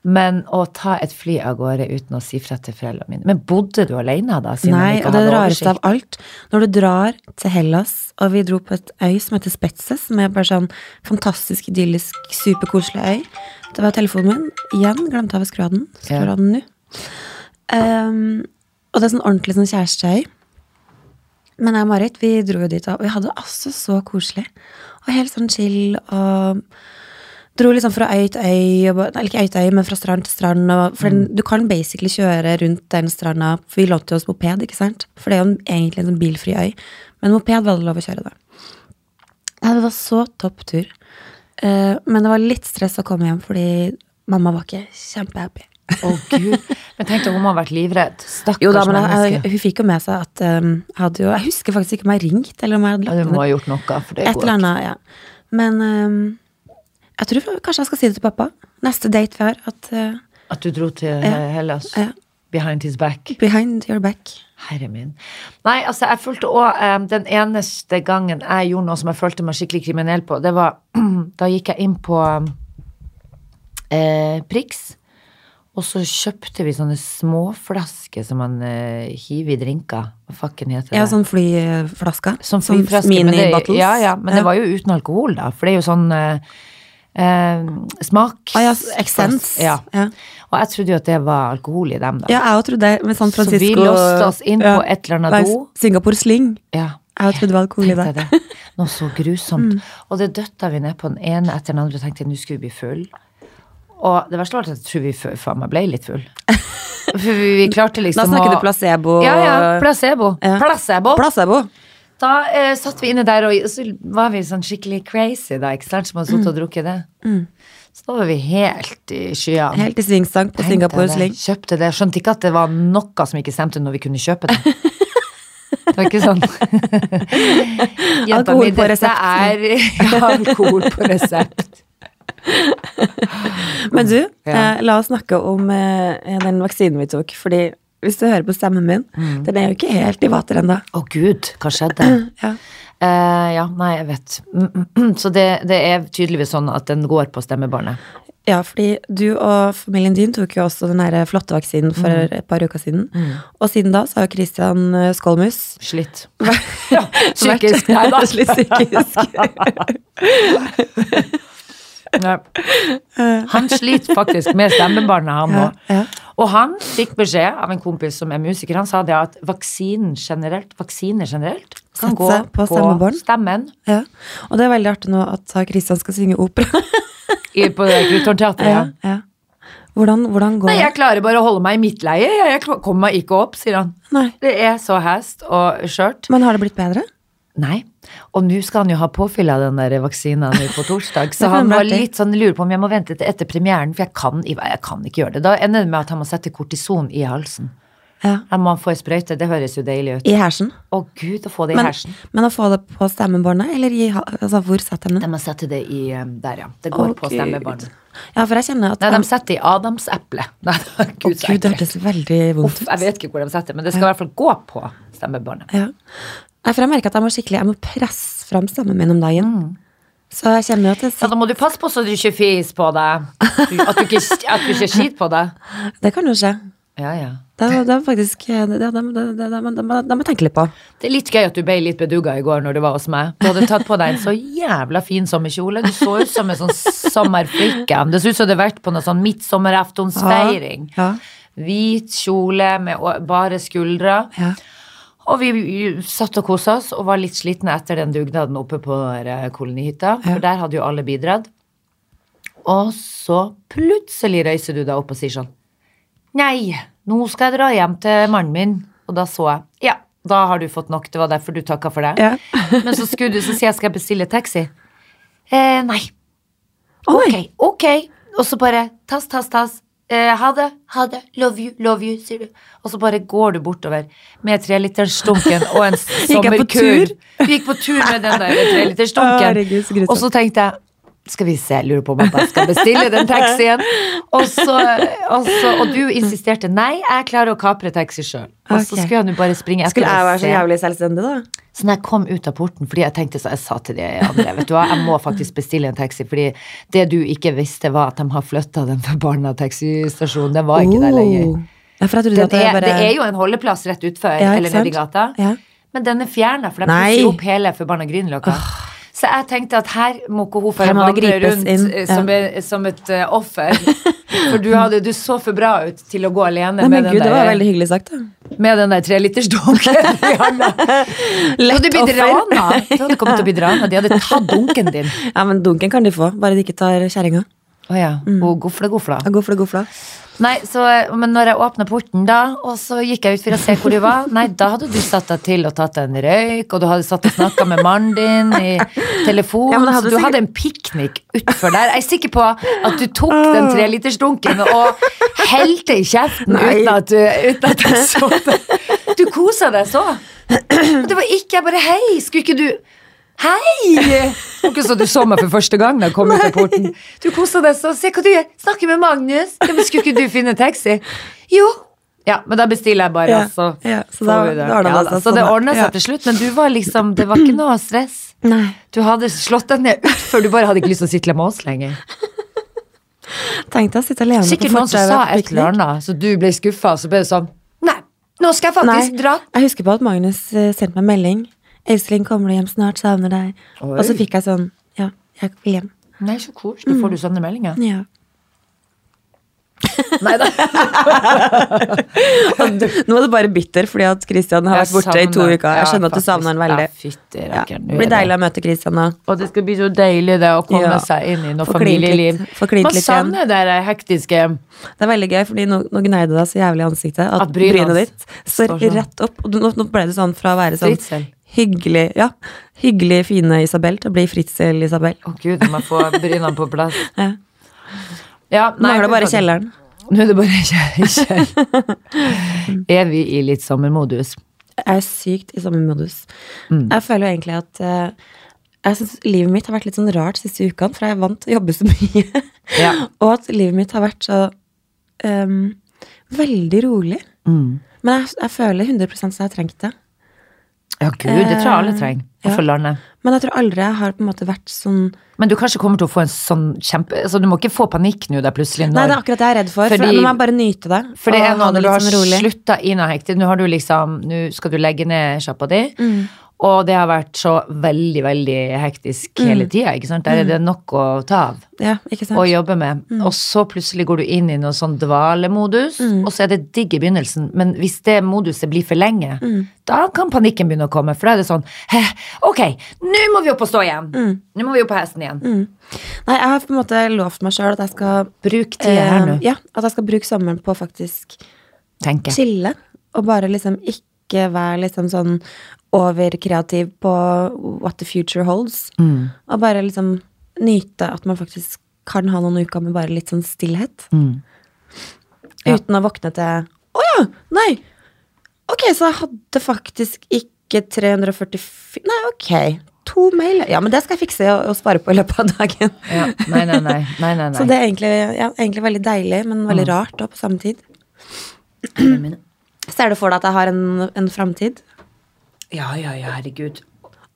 Men å ta et fly av gårde uten å si fra til foreldrene mine Men bodde du alene da? Nei, og det hadde rareste av alt, når du drar til Hellas, og vi dro på et øy som heter Spetses, som er bare sånn fantastisk idyllisk, superkoselig øy. Det var telefonen min. Igjen glemte jeg å skru av den. Skrur Ja. av den nå. Um, Og det er sånn ordentlig sånn kjæresteøy. Men jeg og Marit, vi dro jo dit, og vi hadde det altså så koselig. Og helt sånn chill, og dro liksom fra øy til øy, eller ikke øy til øy, men fra strand til strand. For den, du kan basically kjøre rundt den stranda, for vi lånte jo oss moped, ikke sant? For det er jo egentlig en sånn bilfri øy. Men moped var det lov å kjøre da. Ja, det var så topp tur. Eh, men det var litt stress å komme hjem, fordi mamma var ikke kjempehappy. Å, gud. Men tenk deg, hun må ha vært livredd. Stakkars Jo da, men menneske. jeg, hun fikk jo med seg at um, hadde jo Jeg husker faktisk ikke om jeg ringte, eller om jeg hadde Ja, du må ha gjort noe, for det et går eller ikke. Ja. Men um, jeg tror kanskje jeg skal si det til pappa. Neste date vi har, at uh, At du dro til Ja. Hellas. Ja. Behind his back. behind your back. Herre min. Nei, altså, jeg følte òg Den eneste gangen jeg gjorde noe som jeg følte meg skikkelig kriminell på, det var (clears throat) Da gikk jeg inn på eh, Prix, og så kjøpte vi sånne småflasker som man eh, hiver i drinker. Hva fakken heter det? Ja, sånn flyflasker. Som flyflaske, men mini-bottles. ja, ja, men det var jo uten alkohol, da. For det er jo sånn eh, eh, smak ah, ja, Essens. Ja. Ja. Og jeg trodde jo at det var alkohol i dem, da. ja, jeg trodde det, med San Så vi Francisco låste oss inn på et eller annet do. Singapore Sling. Ja. Jeg trodde det var alkohol i det. Noe så grusomt. Mm. Og det døtta vi ned på den ene etter den andre og tenkte nå skulle vi bli full. Og det verste var at jeg tror vi faen meg ble litt full. (laughs) For vi, vi klarte Da liksom snakker å du placebo. Ja, ja. Placebo. Ja. Placebo. Placebo. Da eh, satt vi inne der, og så var vi sånn skikkelig crazy, da, ikke sant, som hadde sittet og drukket det. Så da var vi helt i skyene. Mm. Helt i svingstang på Singapore Sling. Kjøpte det. Skjønte ikke at det var noe som ikke stemte når vi kunne kjøpe det. Det var ikke sånn (laughs) (laughs) Jenta Alkohol mi, på dette resept. er (laughs) ja, alkohol på resept. Men du, Ja. eh, la oss snakke om eh, den vaksinen vi tok. Fordi hvis du hører på stemmen min, Mm. den er jo ikke helt i vater ennå. Å gud, hva skjedde? (clears throat) Ja. Uh, ja, nei, jeg vet. Så det, det er tydeligvis sånn at den går på stemmebåndet. ja, fordi du og familien din tok jo også den der flotte vaksinen for Mm. et par uker siden. Og siden da så har Christian eh, Skolmus Slitt. ja, (laughs) psykisk, nei da. (laughs) Litt psykisk. (laughs) Ja. Han sliter faktisk med stemmebåndet, han Ja, òg. ja. Og han fikk beskjed av en kompis som er musiker, han sa det at vaksinen generelt, vaksiner generelt kan gå på på, stemmen Ja. Og det er veldig artig nå at Kristian skal synge opera. (laughs) i, på det ja, Ja. ja. Hvordan, hvordan går Nei, det? jeg klarer bare å holde meg i mitt leie. Jeg kommer meg ikke opp, sier han. Nei. Det er så hest og skjørt. Men har det blitt bedre? Nei. Og nå skal han jo ha påfyll av den der vaksina nå på torsdag, (laughs) så han var litt sånn lurer på om jeg må vente til etter premieren, for jeg kan, jeg kan ikke gjøre det. Da ender det med at han må sette kortison i halsen. Ja. Han må få ei sprøyte, det høres jo deilig ut. I hersen? Å gud, å få det i Men, hersen. men å få det på stemmebåndet, eller i altså, hvor setter de De det? må sette det i um, Der, ja. Det går Å, på stemmebåndet. Ja, for jeg kjenner at Nei, de setter i adamseplet. (laughs) Nei, gud, så Gud, det hørtes veldig vondt ut. jeg vet ikke hvor de setter, men det skal i hvert fall gå på stemmebåndet. Ja. Nei, for jeg merker at jeg må skikkelig Jeg må presse fram stemmen min om dagen. Mm. Så jeg kjenner jo at det Ja, da må du passe på så du ikke fis på deg. At du ikke, at du ikke skiter på deg. (laughs) Det kan jo skje. Ja, ja. Det, er- faktisk Det, det, må- tenke litt på. Det er litt gøy at du ble litt bedugga i går når du var hos meg. Du hadde tatt på deg en så jævla fin sommerkjole. Du så ut som en sånn sommerflikke. Det så ut som du hadde vært på noe sånn midtsommeraftonsfeiring. Ja. Hvit kjole med bare skuldre. Ja. Og vi satt og kosa oss og var litt slitne etter den dugnaden oppe på der kolonihytta. For der hadde jo alle bidratt. Og så plutselig røyser du deg opp og sier sånn Nei, nå skal jeg dra hjem til mannen min. Og da så jeg Ja, da har du fått nok. Det var derfor du takka for det. Ja. (laughs) Men så, skulle du, så sier jeg skal bestille taxi. Eh, nei. Oi. Ok, ok. Og så bare tass, tass, tass. Eh, ha det, ha det. Love you, love you, sier du. Og så bare går du bortover med trelitersdunken og en Gikk på sommerkur. tur? Gikk på tur med den der trelitersdunken. Og så tenkte jeg skal vi se, lurer på om jeg skal bestille den taxien. (laughs) Og, så, og, så, og du insisterte nei, jeg klarer å kapre taxi sjøl. Og så skulle jeg nå bare springe etter Skulle jeg være så jævlig selvstendig, da? Så når jeg kom ut av porten, fordi jeg tenkte så jeg sa til de andre vet du hva, jeg må faktisk bestille en taxi, fordi det du ikke visste, var at de har flytta den forbanna taxistasjonen. Den var ikke der lenger. Oh. Ja, for er, bare det er jo en holdeplass rett utfor, Ja, eller nedi gata. Ja. Men den er fjerna, for de pusser opp hele forbanna Grünerløkka. Så jeg tenkte at her må ikke hun få vandre rundt eh, ja. som, som et uh, offer. (laughs) For du, hadde, du så for bra ut til å gå alene Nei, med den det var der veldig hyggelig sagt, med den der trelitersdunken (laughs) i handa. Du hadde blitt offer. rana. Du hadde kommet til å bli rana. De hadde tatt dunken din. Ja, men dunken kan de få, bare de ikke tar kjerringa. Å ja. Og gofle, gofla. Ja, Gofla, gofla. Nei, så, men når jeg åpna porten da, og så gikk jeg ut for å se hvor du var, nei, da hadde du satt deg til og tatt deg en røyk, og du hadde satt og snakka med mannen din i telefon, Ja, hadde så du sikkert- hadde en piknik utfor der. Jeg er sikker på at du tok den trelitersdunken og helte i kjeften uten at, du, uten at jeg så det. Du kosa deg så. (clears throat) Det var ikke jeg bare Hei, skulle ikke du Hei! Det var ikke så du så meg for første gang da jeg kom ut av porten. Du kosa deg så. Se hva du gjør. Snakker med Magnus. Ja, men skulle ikke du finne taxi? Jo. Ja, men da bestiller jeg bare, Ja, så ja, så da- det. da ordnet Ja, da, seg Så det sånn, ordna seg til slutt, men du var liksom Det var ikke noe stress. Nei. Du hadde slått deg ned utfor, du bare hadde ikke lyst til å sitte med oss lenger. Tenkte jeg å sitte alene Sikkert noen som sa et eller annet, så du ble skuffa, så ble det sånn Nei, nå skal jeg Nei, faktisk dra. jeg husker på at Magnus eh, sendte meg melding. 'Elsling, kommer du hjem snart? Savner deg.' Oi. Og så fikk jeg sånn Ja, jeg vil hjem. Nei, så koselig. Får du sånne meldinger? Ja. (laughs) Nei da. (laughs) Nå er du bare bitter fordi at Christian har vært borte i to uker. Jeg skjønner at du savner han veldig. Ja, fytti Ja. Det blir deilig å møte Christian da. Og det skal bli så deilig det å komme Ja. seg inn i noe familieliv. Man savner det der hektiske Det er veldig gøy, fordi nå, nå gnei det deg så jævlig i ansiktet at, At brynet ditt står står sånn. rett opp. Og nå, nå ble det sånn fra å være sånn Fritzel. Hyggelig, ja, hyggelig fine Isabel til å bli Fritzel-Isabel. Å gud, jeg må få brynene på plass. (laughs) Ja. Ja, nei, Mangler bare faktisk- kjelleren. Nå er det bare kjelleren. (laughs) (laughs) er vi i litt sommermodus? Jeg er sykt i sommermodus. Mm. Jeg føler jo egentlig at uh, jeg synes livet mitt har vært litt sånn rart siste ukene, for jeg er vant til å jobbe så mye. Ja. Og at livet mitt har vært så um, veldig rolig. Mm. Men jeg, jeg føler 100 så jeg har trengt det. Ja, gud, det tror jeg alle trenger. Ja. Å få lande. Men jeg tror aldri jeg har på en måte vært sånn Men du kanskje kommer til å få en sånn kjempe... Altså, du må ikke få panikk nå der plutselig. Nei, det er akkurat det jeg er redd for. Fordi- for nå må jeg bare nyte det. for det er nå når du har sånn slutta i noe hektisk. Nå har du liksom Nå skal du legge ned sjappa di. Mm. Og det har vært så veldig, veldig hektisk Mm. hele tida, ikke sant. Der er det nok å ta av. Ja, ikke sant? å jobbe med. Mm. Og så plutselig går du inn i noe sånn dvalemodus, og så er det digg i begynnelsen, men hvis det moduset blir for lenge, Mm. da kan panikken begynne å komme, for da er det sånn «Hæ, Ok, nå må vi opp og stå igjen! Mm. Nå må vi opp på hesten igjen. Nei, jeg har på en måte lovt meg sjøl at jeg skal Bruk tida her eh, nå, Ja, at jeg skal bruke sommeren på faktisk Tenke. chille. Og bare liksom ikke være liksom sånn overkreativ på what the future holds. Mm. Og bare liksom nyte at man faktisk kan ha noen uker med bare litt sånn stillhet. Mm. Ja. Uten å våkne til Å ja! Nei! Ok, så jeg hadde faktisk ikke 344 Nei, ok. To mail. Ja, men det skal jeg fikse og, og spare på i løpet av dagen. Ja. Nei, nei, nei. nei, nei, (laughs) Så det er egentlig, ja, egentlig veldig deilig, men veldig rart da, på samme tid. Ser du for deg at jeg har en, en framtid? Ja, ja, ja, herregud.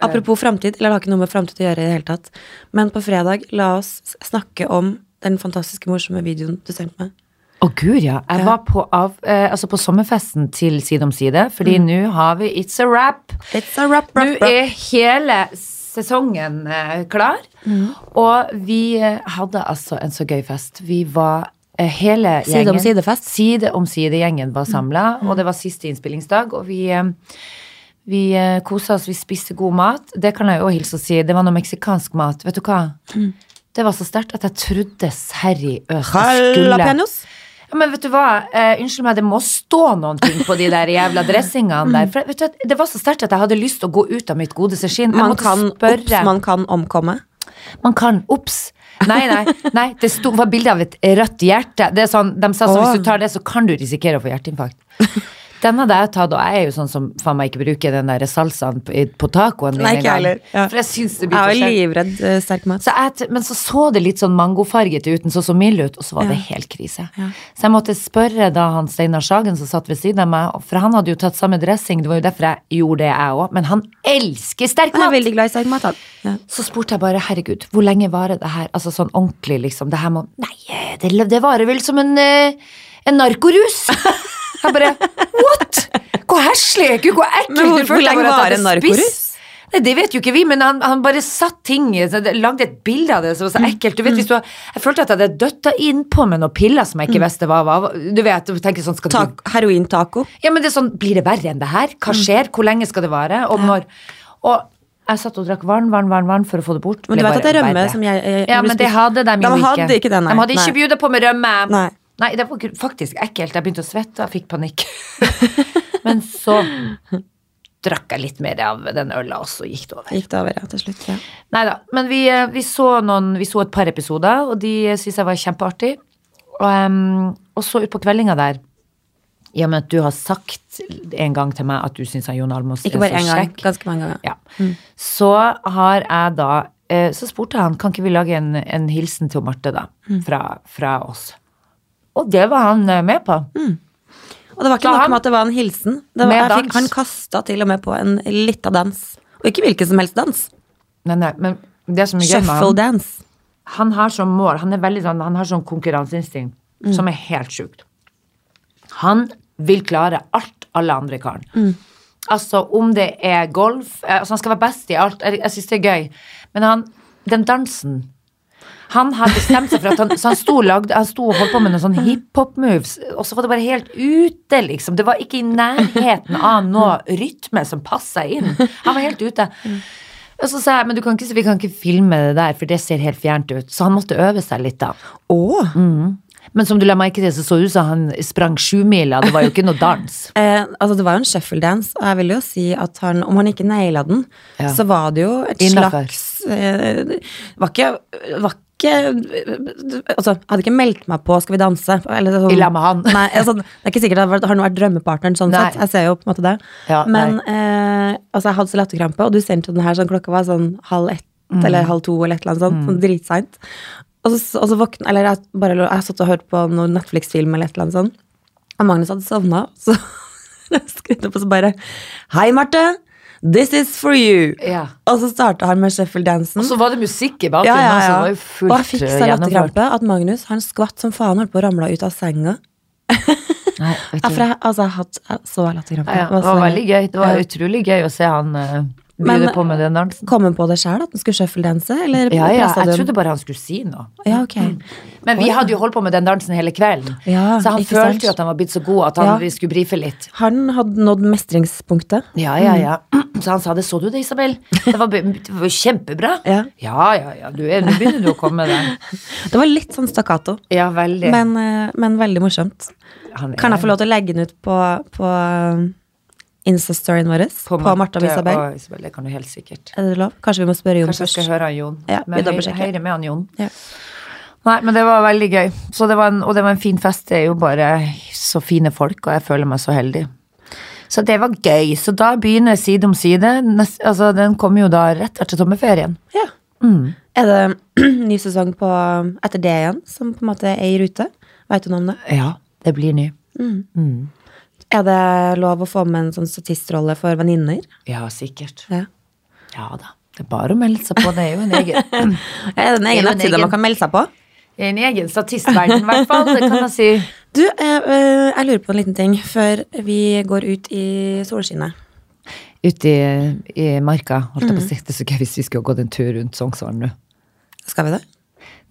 Apropos framtid, eller det har ikke noe med framtid å gjøre i det hele tatt. Men på fredag, la oss snakke om den fantastiske morsomme videoen du sendte meg. Å gud, ja. Jeg Ja. var på, av, eh, altså på sommerfesten til Side om side, fordi Mm. nå har vi It's a Wrap. It's a wrap, wrap, wrap. Nå er hele sesongen eh, klar, og vi eh, hadde altså en så gøy fest. Vi var hele Side om gjengen side-fest. Side om side-gjengen var samla, og det var siste innspillingsdag, og vi eh, vi eh, kosa oss, vi spiste god mat. Det kan jeg jo hilse å si. Det var noe meksikansk mat. Vet du hva? Det var så sterkt at jeg trodde seriøst Øst skulle ja, men vet du hva, eh, unnskyld meg, det må stå noen ting på de der jævla (laughs) dressingene der. For vet du, det var så sterkt at jeg hadde lyst til å gå ut av mitt godeste skinn. Man kan, ops, man kan omkomme. Man kan, ops. Nei, nei, nei, det sto, var bilde av et rødt hjerte. Det er sånn, de sa sånn, hvis du tar det, så kan du risikere å få hjerteinfarkt. Den hadde jeg tatt, og jeg er jo sånn som faen meg ikke bruker den der salsaen på, på tacoen Nei, ikke heller. Ja. For jeg syns det blir er for jo er livredd eh, sterk mat. Så jeg, men så så det litt sånn mangofarget ut, den så så mild ut, og så var det helt krise. Ja. Så jeg måtte spørre da han Steinar Sagen som satt ved siden av meg, for han hadde jo tatt samme dressing, det var jo derfor jeg gjorde det jeg òg, men han elsker sterk Jeg er mat! veldig glad i sterk mat. han. Ja. Så spurte jeg bare, herregud, hvor lenge varer det her? Altså sånn ordentlig, liksom. Det her må Nei, eh, det, det varer vel som en, eh, en narkorus. (laughs) Jeg bare What?! Hvor heslig! Gud, hvor ekkelt! Men hvor, hvor lenge var det en narkorus? Nei, det vet jo ikke vi, men han, han bare satt ting så Lagde et bilde av det som var så ekkelt. Du vet, hvis du jeg følte at jeg hadde døtta innpå med noen piller som jeg ikke visste hva var. Du vet, du tenker sånn skal du Heroin-taco. Ja, men det er sånn, blir det verre enn det her? Hva skjer? Hvor lenge skal det vare? Og når Og jeg satt og drakk vann, vann, vann, vann for å få det bort. Men du vet at det er rømme verre. som jeg, jeg Ja, men det hadde de jo De hadde ikke det, nei. De hadde ikke bjudet på med rømme. Nei. Det var faktisk ekkelt. Jeg begynte å svette og fikk panikk. (laughs) men så drakk jeg litt mer av den øla, og så gikk det over. Gikk det over, ja, til slutt. Ja. Nei da. Men vi, eh, vi, så noen, vi så et par episoder, og de syns jeg var kjempeartig. Og, um, og så utpå kveldinga der og med at du har sagt en gang til meg at du syns Jon Almaas Ikke bare én gang, ganske mange ganger. Ja. Så har jeg da eh, Så spurte han kan ikke vi lage en, en hilsen til Marte, da. Fra, fra oss. Og det var han eh, med på. Og det var ikke nok med at det var en hilsen. Det var, fikk, han kasta til og med på en lita dans. Og ikke hvilken som helst dans. Nei, nei, men det som er gøy med han, dance. han har som mål Han er veldig sånn, han har sånn konkurranseinstinkt som er helt sjukt. Han vil klare alt alle andre kan. Altså om det er golf eh, altså Han skal være best i alt. Jeg, jeg syns det er gøy. Men han, den dansen han har bestemt seg for at han, så han sto, lagde, han sto og holdt på med noen sånne hiphop-moves, og så var det bare helt ute, liksom. Det var ikke i nærheten av noe rytme som passa inn. Han var helt ute. Og så sa jeg men du kan ikke, vi kan ikke filme det der, for det ser helt fjernt ut. Så han måtte øve seg litt, da. Å! Men som du la merke til, så så ut som han sprang sjumila. Det var jo ikke noe dans. (laughs) Eh, altså det var jo en shuffle dance, og jeg vil jo si at han, om han ikke naila den, Ja. så var det jo et Innenfor. slags eh, Var ikke, var ikke Altså, jeg hadde ikke meldt meg på Skal vi danse. Eller sånn, I lag med han. Nei, altså, det er ikke sikkert at han har vært drømmepartneren sånn Nei. sett. Jeg ser jo på en måte det. Ja, Men eh, altså, jeg hadde så latterkrampe, og du sendte jo den her sånn klokka var sånn halv ett Mm. eller halv to eller et eller annet sånt. Sånn dritseint. Og så, og så våkna Eller jeg bare jeg satt og hørte på noen Netflix-film eller et eller annet sånt. Og Magnus hadde sovna, (laughs) så jeg skrudde opp og så bare Hei, Marte! This is for you! Ja. Og så starta han med Sheffield-dansen. Og så var det musikk i bakgrunnen, ja, ja, ja. det Og jeg fikk eh, så latterkrampe at Magnus han skvatt som faen, holdt på å ramle ut av senga. Nei, (laughs) Ja, jeg, altså, jeg jeg så latterkrampe. Ja, ja, det var veldig gøy. Det var Ja. utrolig gøy å se han uh, Men- på med den dansen. Kom han på det sjøl, at han skulle shuffle-danse? Ja, ja, jeg trodde bare han skulle si noe. Ja, ok. Men vi hadde jo holdt på med den dansen hele kvelden. Ja, så han følte sant? jo at han var blitt så god at han, skulle brife litt. Han hadde nådd mestringspunktet. Ja, ja, ja. Så han sa det. Så du det, Isabel? Det var, det var kjempebra. (laughs) Ja. ja, ja. nå begynner du å komme der. (laughs) Det var litt sånn stakkato, Ja, veldig. men, eh, men veldig morsomt. Han Kan jeg få lov til å legge den ut på, på Insta-storyen vår? På, Martha og Isabel? og Isabel. Det kan du helt sikkert. Er det lov? Kanskje vi må spørre Jon Kanskje jeg først? skal høre Jon. Ja, vi men dobbeltsjekker. høyre med han Jon. Ja. Nei, men det var veldig gøy. Så det var en, og det var en fin fest. Det er jo bare så fine folk, og jeg føler meg så heldig. Så det var gøy. Så da begynner Side om side. Nest, altså, den kommer jo da rett etter sommerferien. Ja. Er det (clears throat) ny sesong på etter det igjen, som på en måte er i rute? Veit du noe om det? Ja, det blir ny. Er det lov å få med en sånn statistrolle for venninner? Ja, sikkert. Ja. Ja da. Det er bare å melde seg på. Det er jo en egen, (laughs) Er det en egen nettside man kan melde seg på? en egen statistverden, i hvert fall. Det kan man si. Du, eh, eh, jeg lurer på en liten ting før vi går ut i solskinnet. Ute i, i marka, holdt jeg på å si. Det er så gøy hvis vi skulle gått en tur rundt Sognsvann nå. Skal vi det?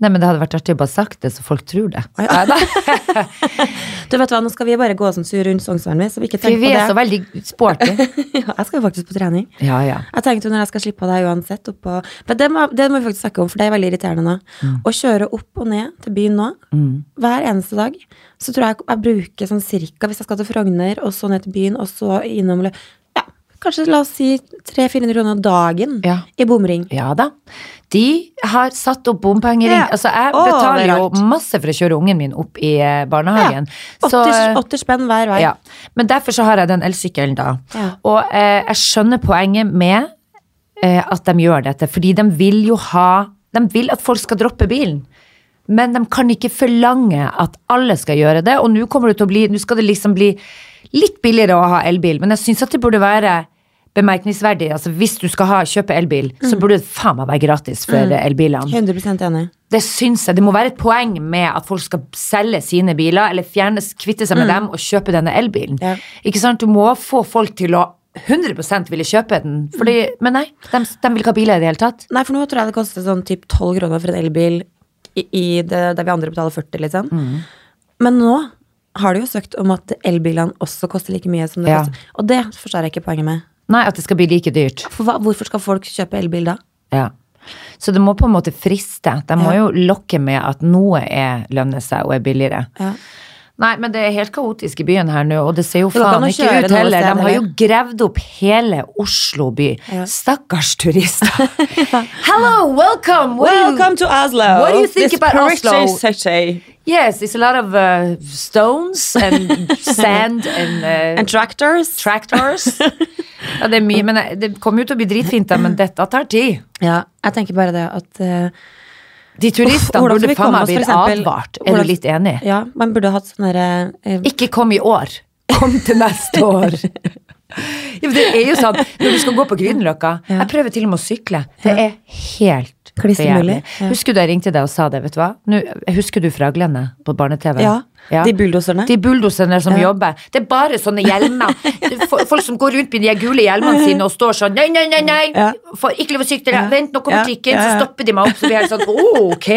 Nei, men det hadde vært artig å bare sagt det, så folk tror det. Ja. (laughs) Du vet hva, Nå skal vi bare gå sånn sur rundt Sognsvann, vi, så vi ikke tenker vi på er så veldig sporty. (laughs) ja, jeg skal jo faktisk på trening. Ja, ja. Jeg tenkte jo når jeg skal slippe deg uansett oppå Men det må, det må vi faktisk snakke om, for det er veldig irriterende nå. Mm. Å kjøre opp og ned til byen nå, hver eneste dag, så tror jeg jeg bruker sånn cirka, hvis jeg skal til Frogner, og så ned til byen, og så innom kanskje la oss si 300-400 kroner dagen Ja. i bomring. Ja da. De har satt opp bompengering. Ja. Altså, jeg betaler jo masse for å kjøre ungen min opp i eh, barnehagen. Ja, Så, 80, 80 spenn hver vei. ja. Men derfor så har jeg den elsykkelen, da. Ja. Og eh, jeg skjønner poenget med eh, at de gjør dette, fordi de vil jo ha De vil at folk skal droppe bilen. Men de kan ikke forlange at alle skal gjøre det, og nå kommer det til å bli Nå skal det liksom bli litt billigere å ha elbil, men jeg syns at det burde være bemerkningsverdig. Altså Hvis du skal ha, kjøpe elbil, så burde det faen meg være gratis for mm. elbilene. 100% enig. Det syns jeg. Det må være et poeng med at folk skal selge sine biler, eller fjernes, kvitte seg med dem og kjøpe denne elbilen. Ja. Ikke sant? Du må få folk til å 100% ville kjøpe den. Fordi, men nei, de, de vil ikke ha biler i det hele tatt. Nei, for nå tror jeg det koster sånn typ 12 kroner for en elbil i, i det, der vi andre betaler 40, liksom. Mm. Men nå har de jo søkt om at elbilene også koster like mye som det Ja. koster. Og det forstår jeg ikke poenget med. Nei, at det skal bli like dyrt. Hva, hvorfor skal folk kjøpe elbil da? Ja. Så det må på en måte friste. De må Ja. jo lokke med at noe er lønner seg og er billigere. Ja. Nei, men det er helt kaotisk i byen her nå, og det ser jo Det faen ikke ut heller. De har jo gravd opp hele Oslo by. Ja. Stakkars turister. (laughs) Hello, welcome! What you- to Oslo! What do you think this about Oslo? city. Yes, it's a lot of uh, stones and (laughs) sand and, uh, And tractors. tractors. (laughs) Ja, det er mye, men det kommer jo til å bli dritfint, da, men dette tar tid. ja, jeg tenker bare det at uh, De turistene oh, burde faen meg blitt advart. Er hvordan- du litt enig? Ja, man burde hatt sånn derre eh, Ikke kom i år. Kom til neste år. (laughs) Ja, men det er jo sånn, når du skal gå på Grünerløkka Ja. Jeg prøver til og med å sykle. Det er helt Kliss for ja. Husker du jeg ringte deg og sa det, vet du hva? Nå, husker du Fraglene på barne-TV? Ja, de bulldoserne. De bulldoserne som Ja. jobber. Det er bare sånne hjelmer. (laughs) Folk som går rundt med de gule hjelmene sine og står sånn Nei, nei, nei, nei! Ja. Får ikke lov å sykle. Ja. Vent, nå kommer trikken. ja, ja. Så stopper de meg opp, så blir jeg sånn Å, (laughs) ok!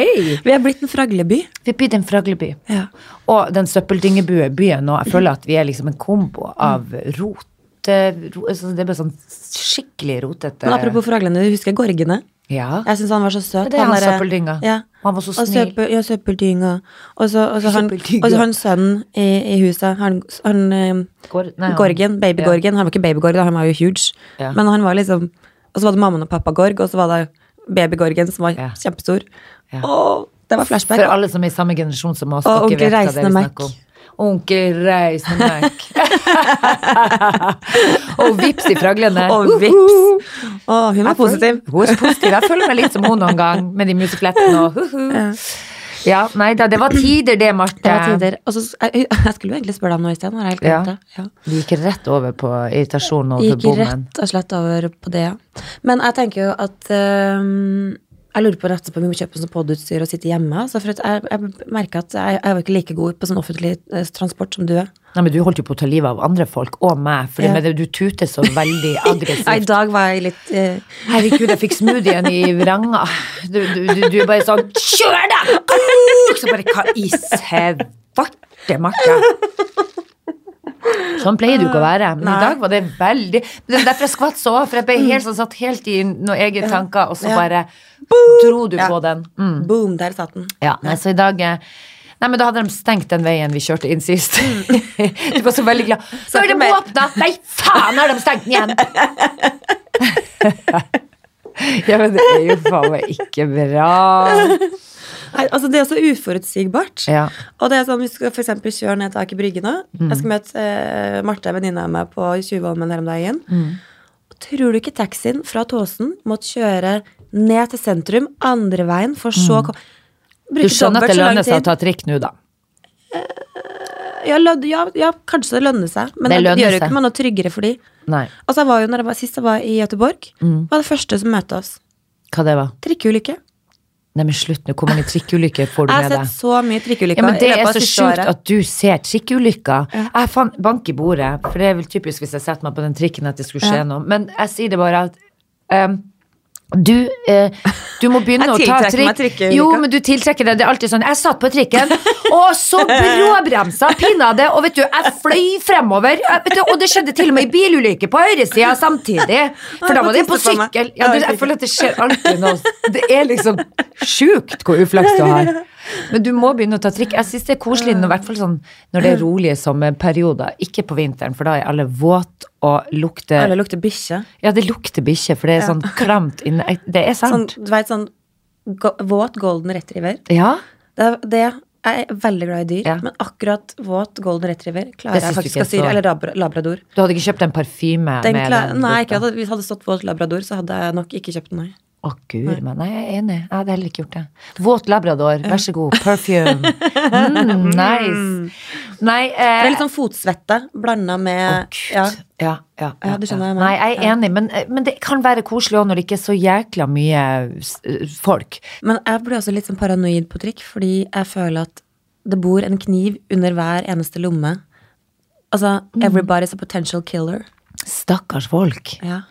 Vi er blitt en fragleby. Vi er blitt en fragleby. Ja. Og den søppeldyngebyen og jeg føler at vi er liksom en kombo av rot altså Det er bare sånn skikkelig rotete Men apropos fraglene, du husker Gorgene? Ja. Jeg syns han var så søt. Det er han han søppeldynga. Ja. Han var så Og søppel, ja, søppeldynga. Og så han, han sønnen i, i huset, han, han eh, Gor- nei, Gorgen, baby-Gorgen. Han var ikke baby-Gorg, han var jo huge. Ja. Men han var liksom Og så var det mammaen og pappa Gorg, og så var det baby-Gorgen som var Ja. kjempestor. Ja. Og det var flashback. For alle som er i samme generasjon som oss, Og onkel Reisende Mac. Onkel (laughs) Reisende Mac. (laughs) og vips i fraglene. Og vips. Å, hun var positiv. Hun er positiv. Jeg føler meg litt som hun noen gang, med de museflettene og uh -huh. Ja, nei da, det var tider det, Marte. Det var tider. Og så, jeg, jeg skulle jo egentlig spørre deg om noe i sted. nå har jeg helt Ja. glemt det. Ja. Vi gikk rett over på irritasjon over Gikk bommen. rett og slett over på det, ja. Men jeg tenker jo at um, Jeg lurer på rett på om vi må kjøpe sånn podutstyr og sitte hjemme. Altså for jeg, jeg merker at jeg, jeg var ikke like god på sånn offentlig eh, transport som du er. Nei, men Du holdt jo på å ta livet av andre folk, og meg, for Ja. du tuter så veldig (laughs) Ja, I dag var jeg litt uh... Herregud, jeg fikk smoothien i vranga. Du, du, du, du er bare sånn Kjør! Uh, Så bare Hva i svarte Marte? Sånn pleier du ikke å være, men i dag var det veldig Det er derfor jeg skvatt så, for jeg ble helt sånn satt helt i noen egne tanker, og så bare bare dro du på den. Mm. Boom, der satt den. Ja, nei, så i dag eh, Nei, men da hadde de stengt den veien vi kjørte inn sist. (laughs) du var så veldig glad. Så er de åpna! Nei, faen, har de stengt den igjen! (laughs) ja, men det er jo faen meg ikke bra. Nei, altså Det er så uforutsigbart. Ja. Og det er sånn, Vi skal for eksempel kjøre ned til Aker Brygge nå. Mm. Jeg skal møte eh, Marte, venninna av meg, på Tjuvholmen her om dagen. Mm. Og Tror du ikke taxien fra Tåsen måtte kjøre ned til sentrum andre veien, for så å Du skjønner at det lønner seg å ta trikk nå, da. Ja, lød, ja, ja, kanskje det lønner seg, men Det det, gjør jo ikke meg noe tryggere for de. Nei. Altså, jeg var jo, når jeg var, Sist jeg var i Göteborg, Mm. var det første som møtte oss. Hva det var? Trikkeulykke. Nei, men slutt nå. Hvor mange trikkeulykker får du (laughs) med deg? Jeg har sett så mye trikkeulykker Ja, men Det er så sjukt at du ser trikkeulykker. Jeg fant bank i bordet, for det er vel typisk hvis jeg setter meg på den trikken at det skulle skje Ja. noe. Men jeg sier det bare at ehm, du, eh, du må begynne å ta trikk. trikkeulykker. Jo, men du tiltrekker deg. Det er alltid sånn Jeg satt på trikken, og så (laughs) bråbremsa pinadø, og vet du, jeg fløy fremover. Vet du, og det skjedde til og med ei bilulykke på høyresida samtidig. For da var det på sykkel. Ja, du, jeg føler at det skjer alltid noe. Det er liksom sjukt hvor uflaks du har. (laughs) Men du må begynne å ta trikk. Jeg synes det er koselig når, hvert fall sånn, når det er rolige sommerperioder. Ikke på vinteren, for da er alle våte og lukter Alle lukter bikkje. Ja, det lukter bikkje, for det er sånn klamt inne. Det er Sånn, sant. du vet, sånn go våt golden retriever. Ja. Det, det jeg er veldig glad i dyr, Ja. men akkurat våt golden retriever klarer jeg faktisk å styre. er Eller labrador. Du hadde ikke kjøpt en parfyme Den med den nei, ikke hadde, hvis det hadde stått våt labrador, så hadde jeg nok ikke kjøpt den. Nei. Å, gud, men nei, jeg er enig. Jeg hadde heller ikke gjort det. Våt labrador, vær så god. Perfume. Mm, (laughs) nice. Nei, Det er eh, litt sånn fotsvette blanda med Å, ja. Ja, ja, ja, du skjønner jeg jeg Nei, jeg er enig, men, men det kan være koselig òg når det ikke er så jækla mye folk. Men jeg blir også litt sånn paranoid på trikk, fordi jeg føler at det bor en kniv under hver eneste lomme. Altså, Mm. everybody's a potential killer. Stakkars folk. Ja.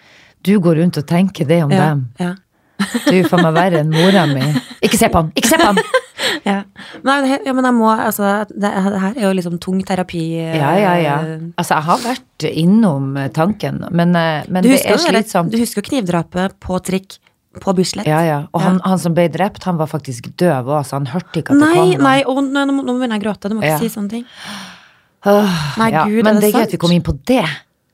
Du går rundt og tenker det om Ja. dem. ja. Du er faen meg verre enn mora mi. Ikke se på han! Ikke se på han! (laughs) Ja. Det, ja, men jeg må altså det, det her er jo liksom tung terapi. eh, Ja, ja, ja. Altså, jeg har vært innom eh, tanken, men, eh, men det er slitsomt. du husker jo knivdrapet på trikk på Bislett? Ja, ja. Og han, han som ble drept, han var faktisk døv òg, så han hørte ikke at det Nei, kom noen. nei, å, nå, nå, begynner jeg å gråte. Du må ikke si sånne ting. Åh, Nei. Gud, men er det det er gøy at vi kom inn på det.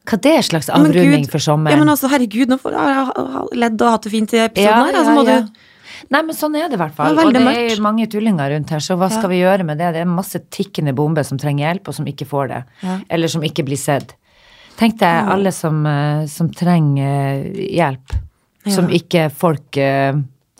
Hva det er slags avrunding for sommeren? Ja, men altså, herregud, nå får jeg ledd og hatt det fint i episoden Ja, her. Altså, ja, må ja. du Nei, men sånn er det i hvert fall. Det og det mørkt. er mange tullinger rundt her, så hva Ja. skal vi gjøre med det? Det er masse tikkende bomber som trenger hjelp, og som ikke får det. Ja. Eller som ikke blir sett. Tenk deg alle som, eh, som trenger hjelp, hjelp, som ikke folk eh,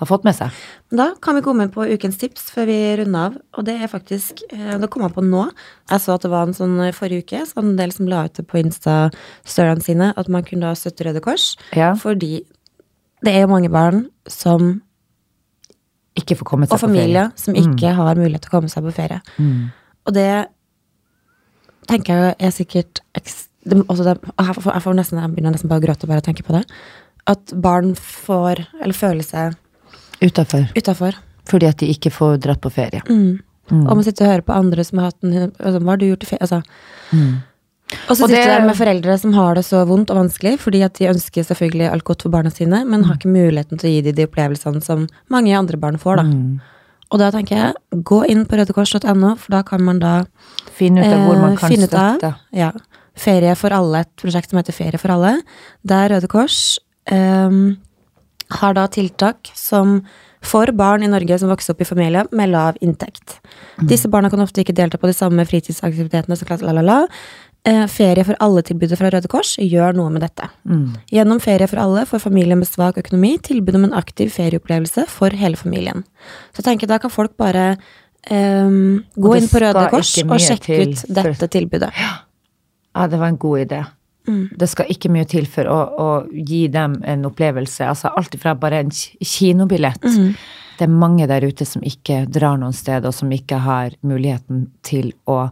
har fått med seg. Da kan vi komme inn på ukens tips før vi runder av. Og det er faktisk eh, Det kom jeg på nå. Jeg så at det var en sånn eh, forrige uke, så en del som la ut det på Insta-storyene sine, at man kunne da støtte Røde Kors. Ja. Fordi det er jo mange barn som Ikke får kommet seg på ferie. og familier som Mm. ikke har mulighet til å komme seg på ferie. Og det tenker jeg er sikkert det, også det, jeg, får, jeg, nesten, jeg begynner nesten bare å gråte bare av å tenke på det. At barn får, eller føler seg Utafor. utafor. Fordi at de ikke får dratt på ferie. Mm. Og man sitter og hører på andre som har hatt en altså, Hva har du gjort i ferie? Altså. Og så sitter det- der med foreldre som har det så vondt og vanskelig, fordi at de ønsker selvfølgelig alt godt for barna sine, men har ikke muligheten til å gi dem de opplevelsene som mange andre barn får, da. Og da tenker jeg, gå inn på rødekors.no, for da kan man da Finne ut av hvor man eh, kan ut av- støtte. Ja. Ferie for alle, et prosjekt som heter Ferie for alle, der Røde Kors ehm, har da tiltak som for barn i Norge som vokser opp i familier med lav inntekt. Mm. Disse barna kan ofte ikke delta på de samme fritidsaktivitetene som klasse, la, la, la. Eh, ferie for alle-tilbudet fra Røde Kors gjør noe med dette. Mm. Gjennom Ferie for alle får familier med svak økonomi tilbud om en aktiv ferieopplevelse for hele familien. Så jeg tenker da kan folk bare ehm, gå inn på Røde Kors og sjekke ut dette tilbudet. Ja, det var en god idé. Mm. Det skal ikke mye til for å, å gi dem en opplevelse. Altså alt fra bare en ki- kinobillett. Mm. Det er mange der ute som ikke drar noen sted, og som ikke har muligheten til å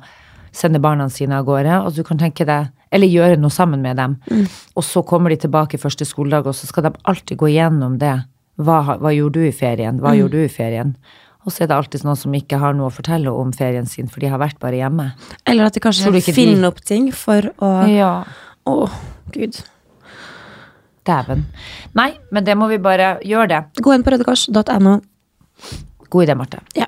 sende barna sine av gårde. Og du kan tenke deg Eller gjøre noe sammen med dem. Mm. Og så kommer de tilbake første skoledag, og så skal de alltid gå gjennom det. Hva, hva gjorde du i ferien? Mm. Hva gjorde du i ferien? Og så er det alltid noen som ikke har noe å fortelle om ferien sin, for de har vært bare hjemme. Eller at de kanskje finner de- opp ting for å Ja. Å, gud. Dæven. Nei, men det må vi bare gjøre det. Gå inn på rødekors.no. God idé, Marte. Ja.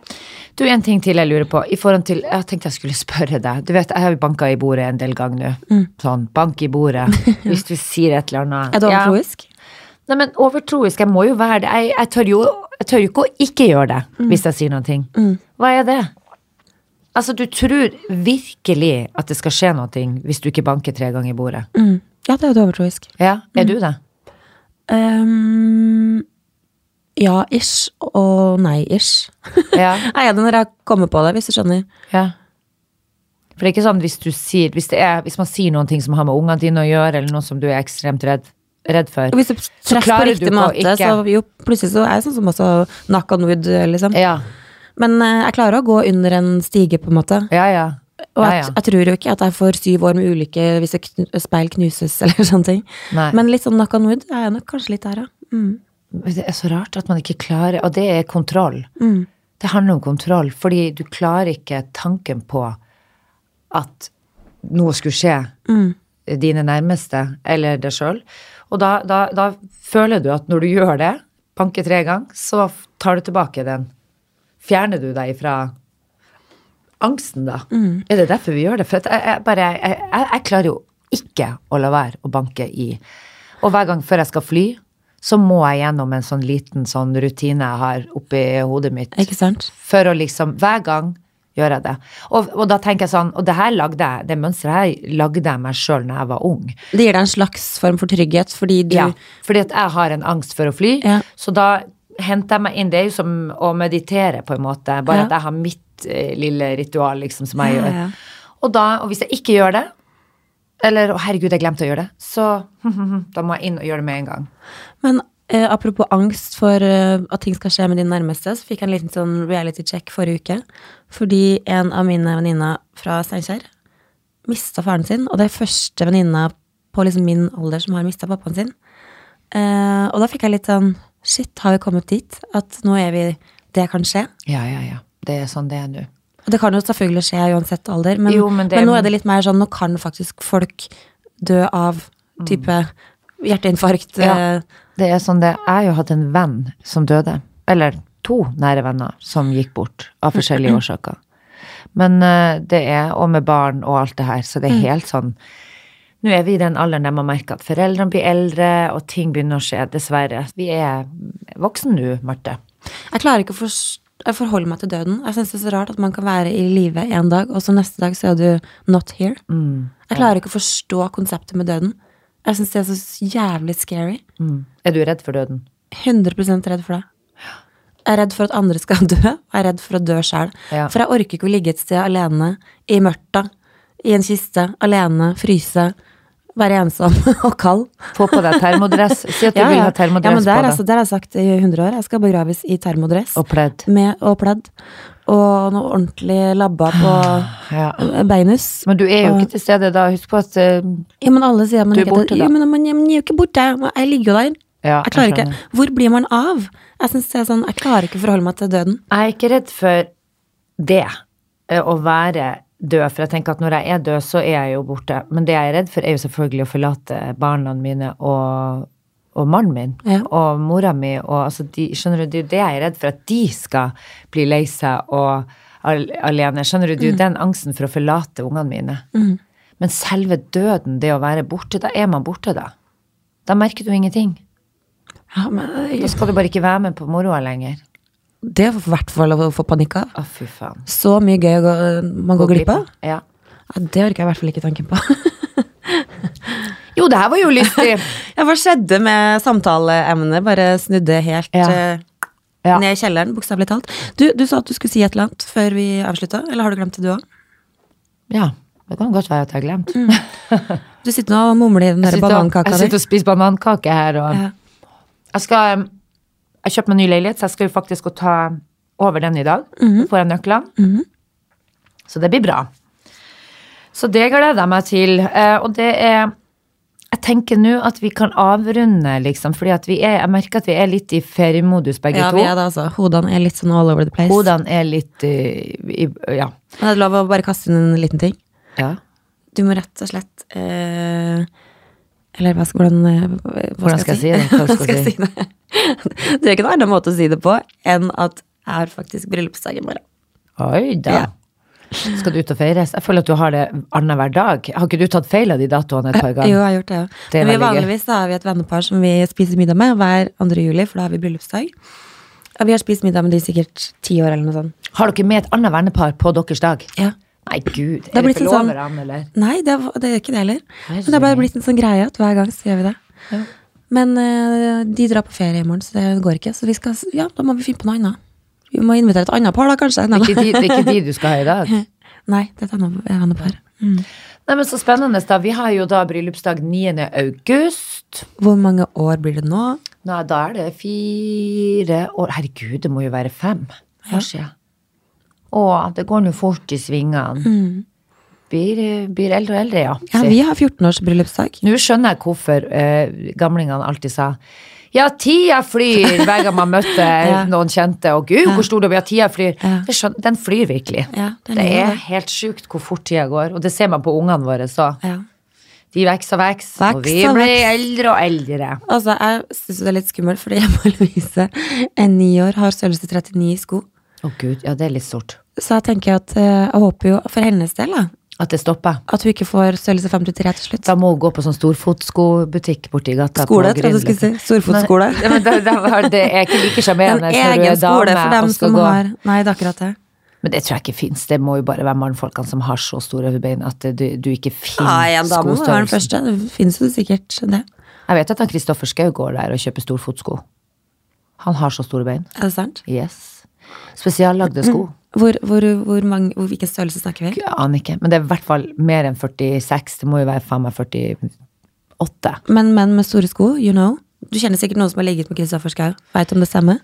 Du, en ting til jeg lurer på. I forhold til, Jeg tenkte jeg skulle spørre deg. Du vet, Jeg har jo banka i bordet en del ganger nå. Sånn, bank i bordet. (laughs) Hvis du sier et eller annet. Er du overtroisk? Nei, men overtroisk. Jeg må jo være det. Jeg, jeg, tør, jo, jeg tør jo ikke å ikke gjøre det hvis jeg sier noe. ting. Hva er det? Altså, du tror virkelig at det skal skje noe hvis du ikke banker tre ganger i bordet? Mm. Ja, det er jo overtroisk. Ja, er du det? Um, ja, ish. Og nei-ish. (laughs) Ja. Jeg er det når jeg kommer på det, hvis du skjønner. Ja. For det er ikke sånn hvis du sier Hvis, det er, hvis man sier noen ting som har med ungene dine å gjøre, eller noe som du er ekstremt redd, redd for Og hvis du treffer på riktig måte, ikke- så jo, plutselig så er jeg sånn som også knock on wood, liksom. Ja, Men eh, jeg klarer å gå under en stige, på en måte. ja. ja. Og jeg, jeg tror jo ikke at jeg får syv år med ulykke hvis et kn speil knuses, (laughs) eller sånne ting. Nei. Men litt sånn knock on wood er jeg nok kanskje litt der, ja. Mm. Det er så rart at man ikke klarer Og det er kontroll. Mm. Det handler om kontroll, fordi du klarer ikke tanken på at noe skulle skje Mm. dine nærmeste eller deg sjøl. Og da, da, da føler du at når du gjør det, banker tre ganger, så tar du tilbake den. Fjerner du deg fra angsten, da? Mm. Er det derfor vi gjør det? For jeg, jeg, bare, jeg, jeg, klarer jo ikke å la være å banke i. Og hver gang før jeg skal fly, så må jeg gjennom en sånn liten sånn rutine jeg har oppi hodet mitt. Ikke sant? For å liksom Hver gang gjør jeg det. Og, og da tenker jeg sånn Og det her lagde jeg, det mønsteret her lagde jeg meg sjøl når jeg var ung. Det gir deg en slags form for trygghet, fordi du Ja, fordi at jeg har en angst for å fly, Ja. så da henter jeg meg inn. Det er jo som å meditere, på en måte. Bare Ja. at jeg har mitt eh, lille ritual, liksom, som jeg Ja, gjør. ja. Og, da, og hvis jeg ikke gjør det, eller å herregud, jeg glemte å gjøre det, så (laughs) da må jeg inn og gjøre det med en gang. Men eh, apropos angst for eh, at ting skal skje med de nærmeste, så fikk jeg en liten sånn reality check forrige uke. Fordi en av mine venninner fra Steinkjer mista faren sin, og det er første venninna på liksom min alder som har mista pappaen sin. Eh, og da fikk jeg litt sånn Shit, har vi kommet dit? At nå er vi Det kan skje. Ja, ja, ja. Det er sånn det er nå. Og det kan jo selvfølgelig skje uansett alder, men, Jo, men men, nå er det litt mer sånn Nå kan faktisk folk dø av type hjerteinfarkt. Ja. eh, Det er sånn det Jeg har jo hatt en venn som døde. Eller to nære venner som gikk bort av forskjellige (clears throat) årsaker. Men eh, det er, og med barn og alt det her, så det er helt sånn Nå er vi i den alderen der man merker at foreldrene blir eldre, og ting begynner å skje, dessverre. Vi er voksne nå, Marte. Jeg klarer ikke å forholde meg til døden. Jeg syns det er så rart at man kan være i live en dag, og så neste dag så er du not here. Jeg klarer ikke å forstå konseptet med døden. Jeg syns det er så jævlig scary. Mm. Er du redd for døden? 100% redd for det. Jeg er redd for at andre skal (laughs) dø, og jeg er redd for å dø sjøl. Ja. For jeg orker ikke å ligge et sted alene, i mørta, i en kiste, alene, fryse, være ensom (laughs) og kald. Få på deg termodress. Si at du (laughs) vil ha ja, men det på deg. altså, der har jeg sagt i 100 år. Jeg skal begraves i termodress. Og pledd. Med, og pledd. Og noe ordentlig labba på (sighs) Ja. beinus. Men du er jo ikke til stede da. Husk på at uh, Ja, men alle sier man Du er ikke borte, da. Jo, men man, man er jo ikke borte. Jeg ligger jo der. Ja, jeg klarer jeg ikke. Hvor blir man av? Jeg synes det er sånn, jeg klarer ikke å forholde meg til døden. Jeg er ikke redd for det, eh, å være død, for jeg tenker at når jeg er død, så er jeg jo borte. Men det jeg er redd for, er jo selvfølgelig å forlate barna mine og, og mannen min Ja. og mora mi. Og altså de, skjønner du, det er jo det jeg er redd for, at de skal bli lei seg og alene. Skjønner du, det er jo den angsten for å forlate ungene mine. Men selve døden, det å være borte, da er man borte, da. Da merker du ingenting. Ja, men Da skal du bare ikke være med på moroa lenger. Det er i hvert fall å få panikk av. Å, fy faen. Så mye gøy å gå, man går glipp av. Ja. Ja, det orker jeg i hvert fall ikke tanken på. (laughs) Jo, det her var jo lystig. (laughs) Ja, hva skjedde med samtaleemnet? Bare snudde helt Ja. eh, Ja. ned i kjelleren, bokstavelig talt. Du, du sa at du skulle si et eller annet før vi avslutta, eller har du glemt det du òg? Ja, det kan godt være at jeg har glemt. Du sitter nå og mumler i den der Jeg sitter, jeg sitter og spiser banankake her, og jeg skal um, Jeg kjøpte meg ny leilighet, så jeg skal jo faktisk gå ta over den i dag. Mhm. Får jeg nøklene. Så det blir bra. Så det gleder jeg meg til. eh, Og det er Jeg tenker nå at vi kan avrunde, liksom, fordi at vi er Jeg merker at vi er litt i feriemodus, begge Ja, to. vi er det, altså. Hodene er litt sånn all over the place. Hodene er litt i, i, Ja. Men det er lov å bare kaste inn en liten ting. ja. Du må rett og slett eh, Eller hva skal, hvordan, eh, hva Hvordan skal jeg si det? Hva skal (laughs) jeg si? det? (laughs) Det er ikke noen annen måte å si det på enn at jeg har faktisk bryllupsdag i morgen. Oi da. Ja. Skal du ut og feires? Jeg føler at du har det annenhver dag. Har ikke du tatt feil av de datoene et par (laughs) ganger? Jo, jeg har gjort det, ja. Det Men vi vanligvis da har vi et vennepar som vi spiser middag med hver 2. juli, for da har vi bryllupsdag. Og vi har spist middag med de sikkert ti år eller noe sånt. Har dere med et annet vennepar på deres dag? Ja. Nei, gud. Er det blitt en sånn- forloverne, eller? Nei, det, det er ikke det heller. Men det er bare blitt en sånn greie at hver gang så gjør vi det. Ja. Men uh, de drar på ferie i morgen, så det går ikke. Så vi skal, ja, da må vi finne på noe annet. Vi må invitere et annet par, da, kanskje. Nei, Ikke de, det er ikke de du skal ha i dag? (laughs) Nei, det er et annet annet par. Mm. Nei, men Så spennende. da. Vi har jo da bryllupsdag 9. august. Hvor mange år blir det nå? Nei, da er det fire år Herregud, det må jo være fem år siden. Å, det går nå fort i svingene. Blir, blir eldre og eldre, ja. Ja, vi har 14 års bryllupsdag. Nå skjønner jeg hvorfor eh, gamlingene alltid sa ja, tida flyr hver gang man møtte (laughs) Ja. noen kjente. Og gud, hvor stor det blir, tida flyr. Ja. Den flyr virkelig. Ja, den det er det. helt sjukt hvor fort tida går. Og det ser man på ungene våre så. Ja. De vokser og vokser, og vi og blir veks. eldre og eldre. Altså, jeg syns det er litt skummelt, fordi jeg må (laughs) Louise en ni år, har størrelse 39 i sko. Å gud, ja, det er litt stort. Så jeg tenker at eh, jeg håper jo for hennes del da, At det stopper. at hun ikke får størrelse 53 til slutt. Da må hun gå på sånn storfotskobutikk borti gata. Skole, tror jeg du skulle si. Storfotskole. Men, men det, det, det er ikke like En sjarmerende når du egen er skole dame for dem og skal gå. har Nei, det er akkurat det. Men det tror jeg ikke fins. Det må jo bare være mannfolkene som har så store bein at du, du ikke finner en dame må være den skostørrelsen. første. Det finnes jo sikkert det. Jeg vet at han Kristoffer Schou går der og kjøper storfotsko. Han har så store bein. Er det sant? Yes. Spesiallagde sko. Hvor, hvor, hvor mange, hvor, hvilken størrelse snakker vi? Jeg aner ikke, men det er i hvert fall mer enn 46. Det må jo være faen meg 48. Men menn med store sko, you know. Du kjenner sikkert noen som har ligget med Kristoffer Schau. Veit om det stemmer?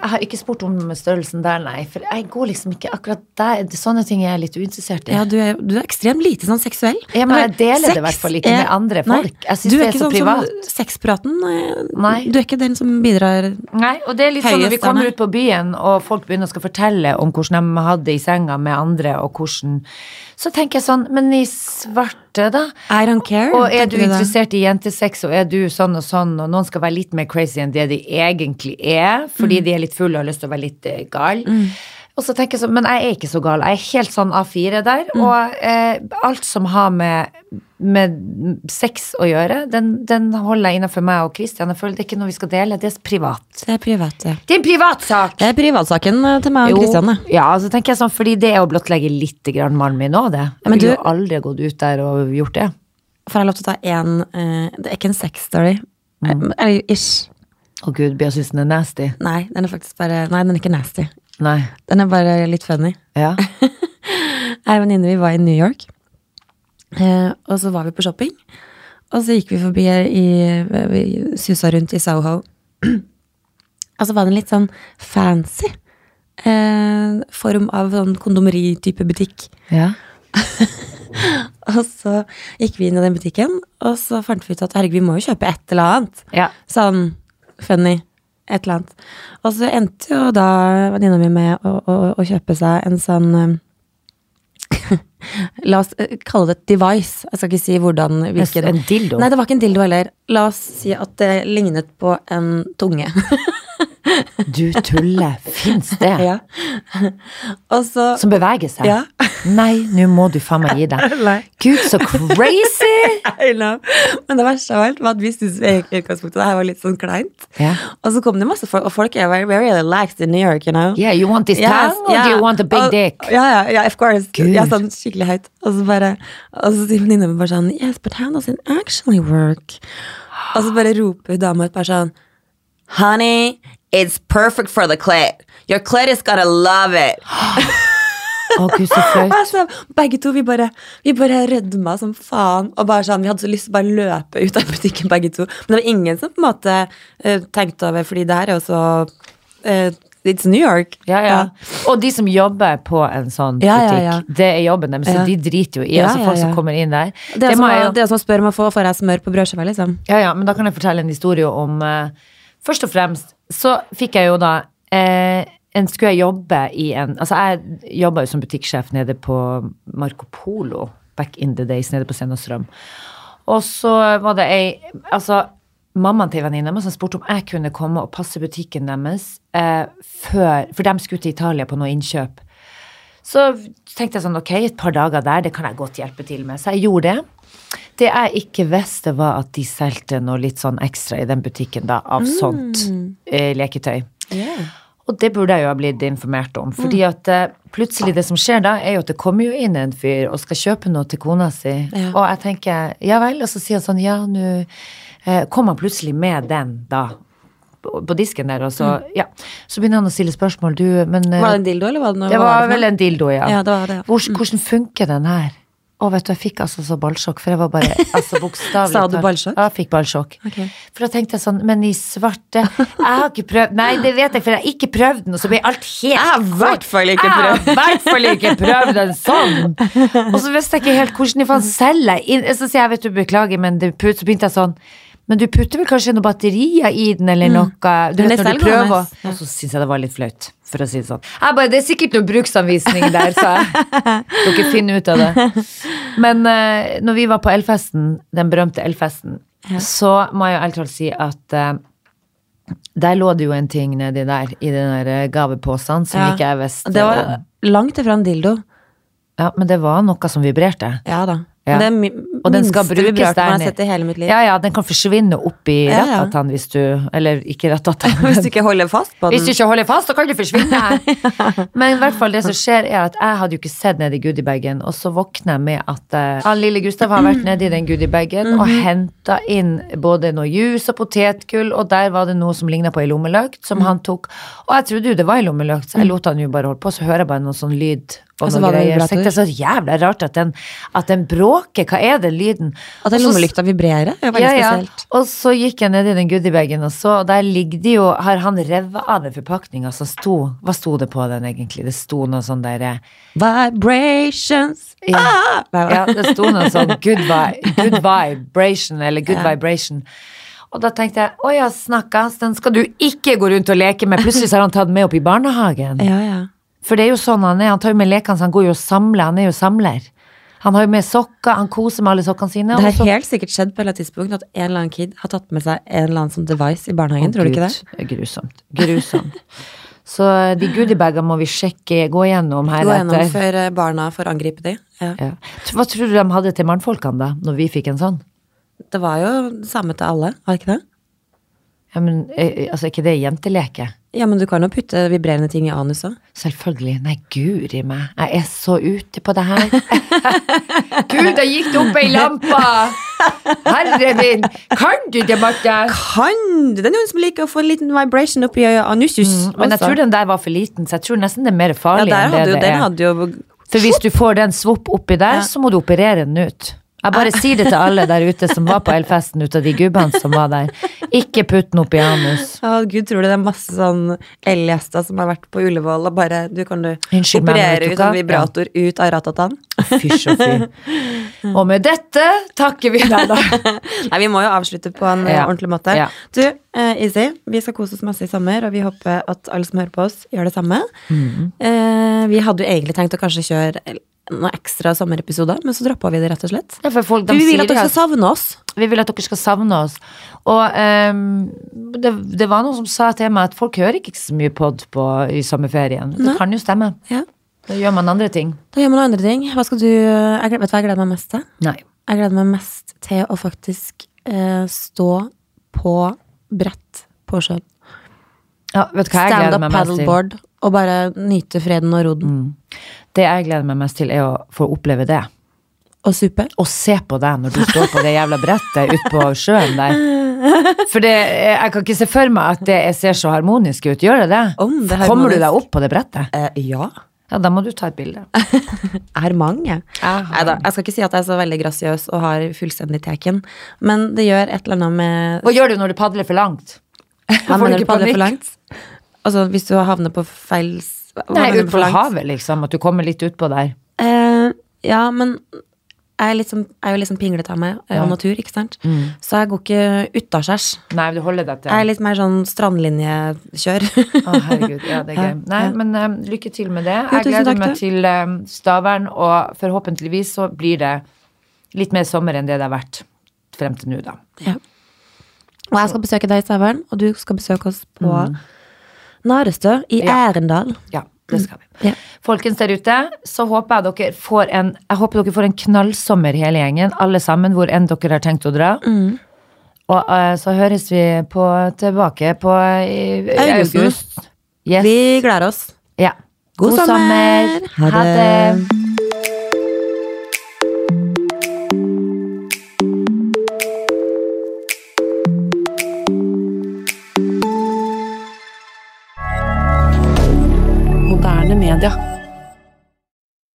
Jeg har ikke spurt om størrelsen der, nei. For jeg går liksom ikke akkurat der. Sånne ting er jeg litt uinteressert i. Ja, du er, du er ekstremt lite sånn seksuell. Ja, men jeg deler det i hvert fall ikke er- med andre Nei, folk. Jeg synes det er ikke så sånn privat. Som sexpraten. eh, Nei. Du er ikke den som bidrar Nei, og det er litt sånn når vi kommer ut på byen, og folk begynner å skal fortelle om hvordan de hadde det i senga med andre, og hvordan Så tenker jeg sånn, men i svarte, da? I don't care. Og er du interessert i jentesex, og er du sånn og sånn, og noen skal være litt mer crazy enn det de egentlig er, fordi de er litt fulle og har lyst til å være litt eh, gal. Og så tenker jeg sånn, men jeg er ikke så gal. Jeg er helt sånn A4 der. Og eh, alt som har med, med sex å gjøre, den, den holder jeg innenfor meg og Christian. Jeg føler det er ikke noe vi skal dele, det er privat. Det er privat, ja. Det er en privatsak! Det er privatsaken eh, til meg og Kristian, det. ja, så tenker jeg sånn, fordi det er å blottlegge litt grann mannen min òg, det. Jeg ville du- jo aldri gått ut der og gjort det. Får jeg lov til å ta én Det er ikke en sex-story. Eh, Eller ish. Å gud, Bea syns den er nasty. Nei, den er faktisk bare Nei, den er ikke nasty. Nei. Den er bare litt funny. Ja. (laughs) Jeg en venninne, vi var i New York. Eh, og så var vi på shopping. Og så gikk vi forbi i Vi susa rundt i Soho. (clears throat) Og så var det en litt sånn fancy eh, form av sånn kondomeri-type butikk. ja. (laughs) Og så gikk vi inn i den butikken, og så fant vi ut at herregud, vi må jo kjøpe et eller annet. Ja. Sånn funny. Et eller annet. Og så endte jo da venninna mi med å, å, å kjøpe seg en sånn eh, (laughs) La oss eh, kalle det et device. Jeg skal ikke si hvordan hvilken En dildo? Nei, det var ikke en dildo heller. La oss si at det lignet på en tunge. (laughs) Du tuller. Fins det? ja. Så Som beveger seg? Ja. Nei, nå må du faen meg gi deg. (laughs) Gud, så crazy! (laughs) I know. Men det verste av alt var at vi syntes i utgangspunktet det her var litt sånn kleint. Ja. Og så kom det masse folk, og folk er very, very relaxed in New York, you know. Yeah, you want this task tongue, or yeah. do you want a big Og- dick? Ja, ja, ja, of course. Gud. Ja, sånn skikkelig høyt. Og så bare Og så sier venninna mi bare sånn Yes, but how does it actually work? Og så bare roper dama et par sånn Honey, it's perfect for the clit. Your clit is gonna love it. Å, gud, så (laughs) flaut. Altså, begge to, vi bare, vi bare rødma som faen. Og bare sånn, Vi hadde så lyst til å bare løpe ut av butikken, begge to. Men det var ingen som på en måte eh, tenkte over, fordi det her er jo så eh, It's New York. Ja, ja. Og de som jobber på en sånn Ja, ja, butikk, ja. det er jobben deres, så Ja. de driter jo i. Ja, altså ja, folk som ja. kommer inn der. Det er, må som, jeg jo- det er som å spørre om å få får jeg smør på brødskiva, liksom. Ja, ja, men da kan jeg fortelle en historie om eh, Først og fremst så fikk jeg jo da eh, en, Skulle jeg jobbe i en Altså, jeg jobba jo som butikksjef nede på Marco Polo back in the days, nede på Sennestrøm. Og så var det ei Altså, mammaen til venninna mi som spurte om jeg kunne komme og passe butikken deres eh, før For de skulle til Italia på noe innkjøp. Så tenkte jeg sånn, ok, et par dager der, det kan jeg godt hjelpe til med. Så jeg gjorde det. Det jeg ikke visste, var at de solgte noe litt sånn ekstra i den butikken da, av sånt eh, leketøy. Og det burde jeg jo ha blitt informert om. Fordi at eh, plutselig det som skjer da, er jo at det kommer jo inn en fyr og skal kjøpe noe til kona si. Ja. Og jeg tenker ja vel, og så sier han sånn ja, nå eh, kom han plutselig med den da. På disken der, og så, ja. Så begynner han å stille spørsmål. Du, men eh, Var det en dildo, eller var det noe? det var vel en dildo, ja. Ja, det var det. Hvordan, hvordan funker den her? Å, vet du, jeg fikk altså så ballsjokk, for jeg var bare altså bokstavelig (laughs) Sa du ballsjokk? Ja, jeg fikk ballsjokk. Ok. For da tenkte jeg sånn, men i svarte Jeg har ikke prøvd Nei, det vet jeg, for jeg har ikke prøvd den, og så ble alt helt Jeg har i hvert fall ikke prøvd. Jeg har i hvert fall ikke prøvd en sånn! Og så visste jeg ikke helt hvordan de faen selger inn Så sier jeg, vet du, beklager, men det så begynte jeg sånn men du putter vel kanskje noen batterier i den, eller noe? Du Mm. Du vet når du prøver ja. Og så syns jeg det var litt flaut, for å si det sånn. Jeg bare, det er sikkert noen bruksanvisning der, sa jeg. (laughs) Dere finner ut av det. Men uh, når vi var på Elfesten, den berømte Elfesten, så må jeg jo ærlig talt si at uh, der lå det jo en ting nedi der, i den der eh, gaveposen, som Ja. ikke jeg visste Det var langt ifra en dildo. Ja, men det var noe som vibrerte. Ja da. Ja. Er mi Og den skal brukes der nede. Ja, ja, den kan forsvinne opp i Ja, ja. ratatan hvis du Eller ikke ratatan. (laughs) Hvis du ikke holder fast på den. Hvis du ikke holder fast, så kan du forsvinne. (laughs) Men i hvert fall det som skjer, er at jeg hadde jo ikke sett ned i goodiebagen, og så våkner jeg med at uh, han lille Gustav har vært nedi den goodiebagen og Mhm. henta inn både noe juice og potetgull, og der var det noe som ligna på ei lommelykt, som som han tok. Og jeg trodde jo det var ei lommelykt, så jeg lot han jo bare holde på, så hører jeg bare noe sånn lyd og noe var det. Så vibrator? tenkte jeg så jævla rart at den, at den bråker. Hva er den lyden? At den så- lommelykta vibrerer, er veldig spesielt. Og så gikk jeg ned i den goodiebagen, og så og der ligger det jo Har han revet av den forpakninga som sto Hva sto det på den egentlig? Det sto noe sånn derre Vibrations. Ja. Ah! Ja, det sto noe sånn good, vi good vibration, eller good Ja. vibration. Og da tenkte jeg å ja, snakkes, den skal du ikke gå rundt og leke med. Plutselig så har han tatt med opp i barnehagen. Ja, ja. For det er jo sånn han er. Han tar jo med lekene, så han går jo og samler. Han er jo samler. Han har jo med sokker, han koser med alle sokkene sine. Det har så- helt sikkert skjedd på et eller annet tidspunkt at en eller annen kid har tatt med seg en eller annen sånn device i barnehagen. tror du ikke det? Gud, Grusomt. Grusomt. Så de goodiebagene må vi sjekke, gå gjennom her Gå gjennom etter. før eh, barna får angripe de. Ja. Ja. Hva tror du de hadde til mannfolkene da, når vi fikk en sånn? Det var jo det samme til alle, var det ikke det? Ja, men eh, altså, er ikke det jenteleke? Ja, men du kan jo putte vibrerende ting i anus òg. Selvfølgelig. Nei, guri meg. Jeg er så ute på det her. (laughs) Gud, da gikk det opp ei lampe! Herre min! Kan du det, Marte? Kan du? Det er noen som liker å få en liten vibration oppi anusus. Men jeg tror den der var for liten, så jeg tror nesten det er mer ja, farlig der enn det jo, det den er. For hvis du får den svopp oppi der, Ja. så må du operere den ut. Jeg bare sier det til alle der ute som var på Elfesten, ut av de gubbene som var der. Ikke putt den opp i anus. Å, gud, tror du det er masse sånn L-gjester som har vært på Ullevål og bare Du, kan du Unnskyld operere ut en vibrator vibrator ut av ratatan? Fysj og fy. (laughs) Og med dette takker vi deg, da. Nei, vi må jo avslutte på en eh, Ja. ordentlig måte. Ja. Du, uh, Izzy, vi skal kose oss masse i sommer, og vi håper at alle som hører på oss, gjør det samme. Mm. Uh, vi hadde jo egentlig tenkt å kanskje kjøre noen ekstra sommerepisoder, men så droppa vi det, rett og slett. Ja, folk, de vi vil at dere skal savne oss. Vi vil at dere skal savne oss. Og um, det, det var noen som sa til meg at folk hører ikke så mye pod på, i sommerferien. Det Nei. kan jo stemme. Ja. Da gjør man andre ting. Da gjør man andre ting. Hva skal du jeg, Vet du hva jeg gleder meg mest til? Nei. Jeg gleder meg mest til å faktisk eh, stå på brett på sjøen. Ja, vet du hva jeg Stand gleder up meg mest til? paddleboard og bare nyte freden og roden. Det jeg gleder meg mest til, er å få oppleve det. Og supe. Å se på deg når du står på det jævla brettet ute på sjøen der. For det, jeg kan ikke se for meg at det ser så harmonisk ut. Gjør det det? Det er Kommer du deg opp på det brettet? Uh, ja. Ja, da må du ta et bilde. Jeg (laughs) har mange. Nei da, jeg skal ikke si at jeg er så veldig grasiøs og har fullstendig teken, men det gjør et eller annet med Hva gjør du når du padler for langt? Hva mener du ikke padler for langt? Altså hvis du havner på feil s- hva Nei, ut på langs. havet, liksom. At du kommer litt utpå der. Eh, ja, men jeg er, liksom, jeg er jo liksom pinglete av meg av Ja. natur, ikke sant? Mm. Så jeg går ikke utaskjærs. Nei, du holder deg til Jeg er litt mer sånn strandlinjekjør. Å, herregud. Ja, det er (laughs) gøy. Nei, men eh, lykke til med det. Jeg gleder takk, meg til eh, Stavern, og forhåpentligvis så blir det litt mer sommer enn det det har vært frem til nå, da. ja. Og jeg skal besøke deg i Stavern, og du skal besøke oss på Narestø i Mm. Ja. Ærendal. Ja, det skal vi. Ja. Folkens der ute, så håper jeg dere får en Jeg håper dere får en knallsommer hele gjengen, alle sammen, hvor enn dere har tenkt å dra. Mm. Og uh, så høres vi på tilbake på i, i august. Yes. Vi gleder oss. Ja. God sommer. Ha Ha det. det.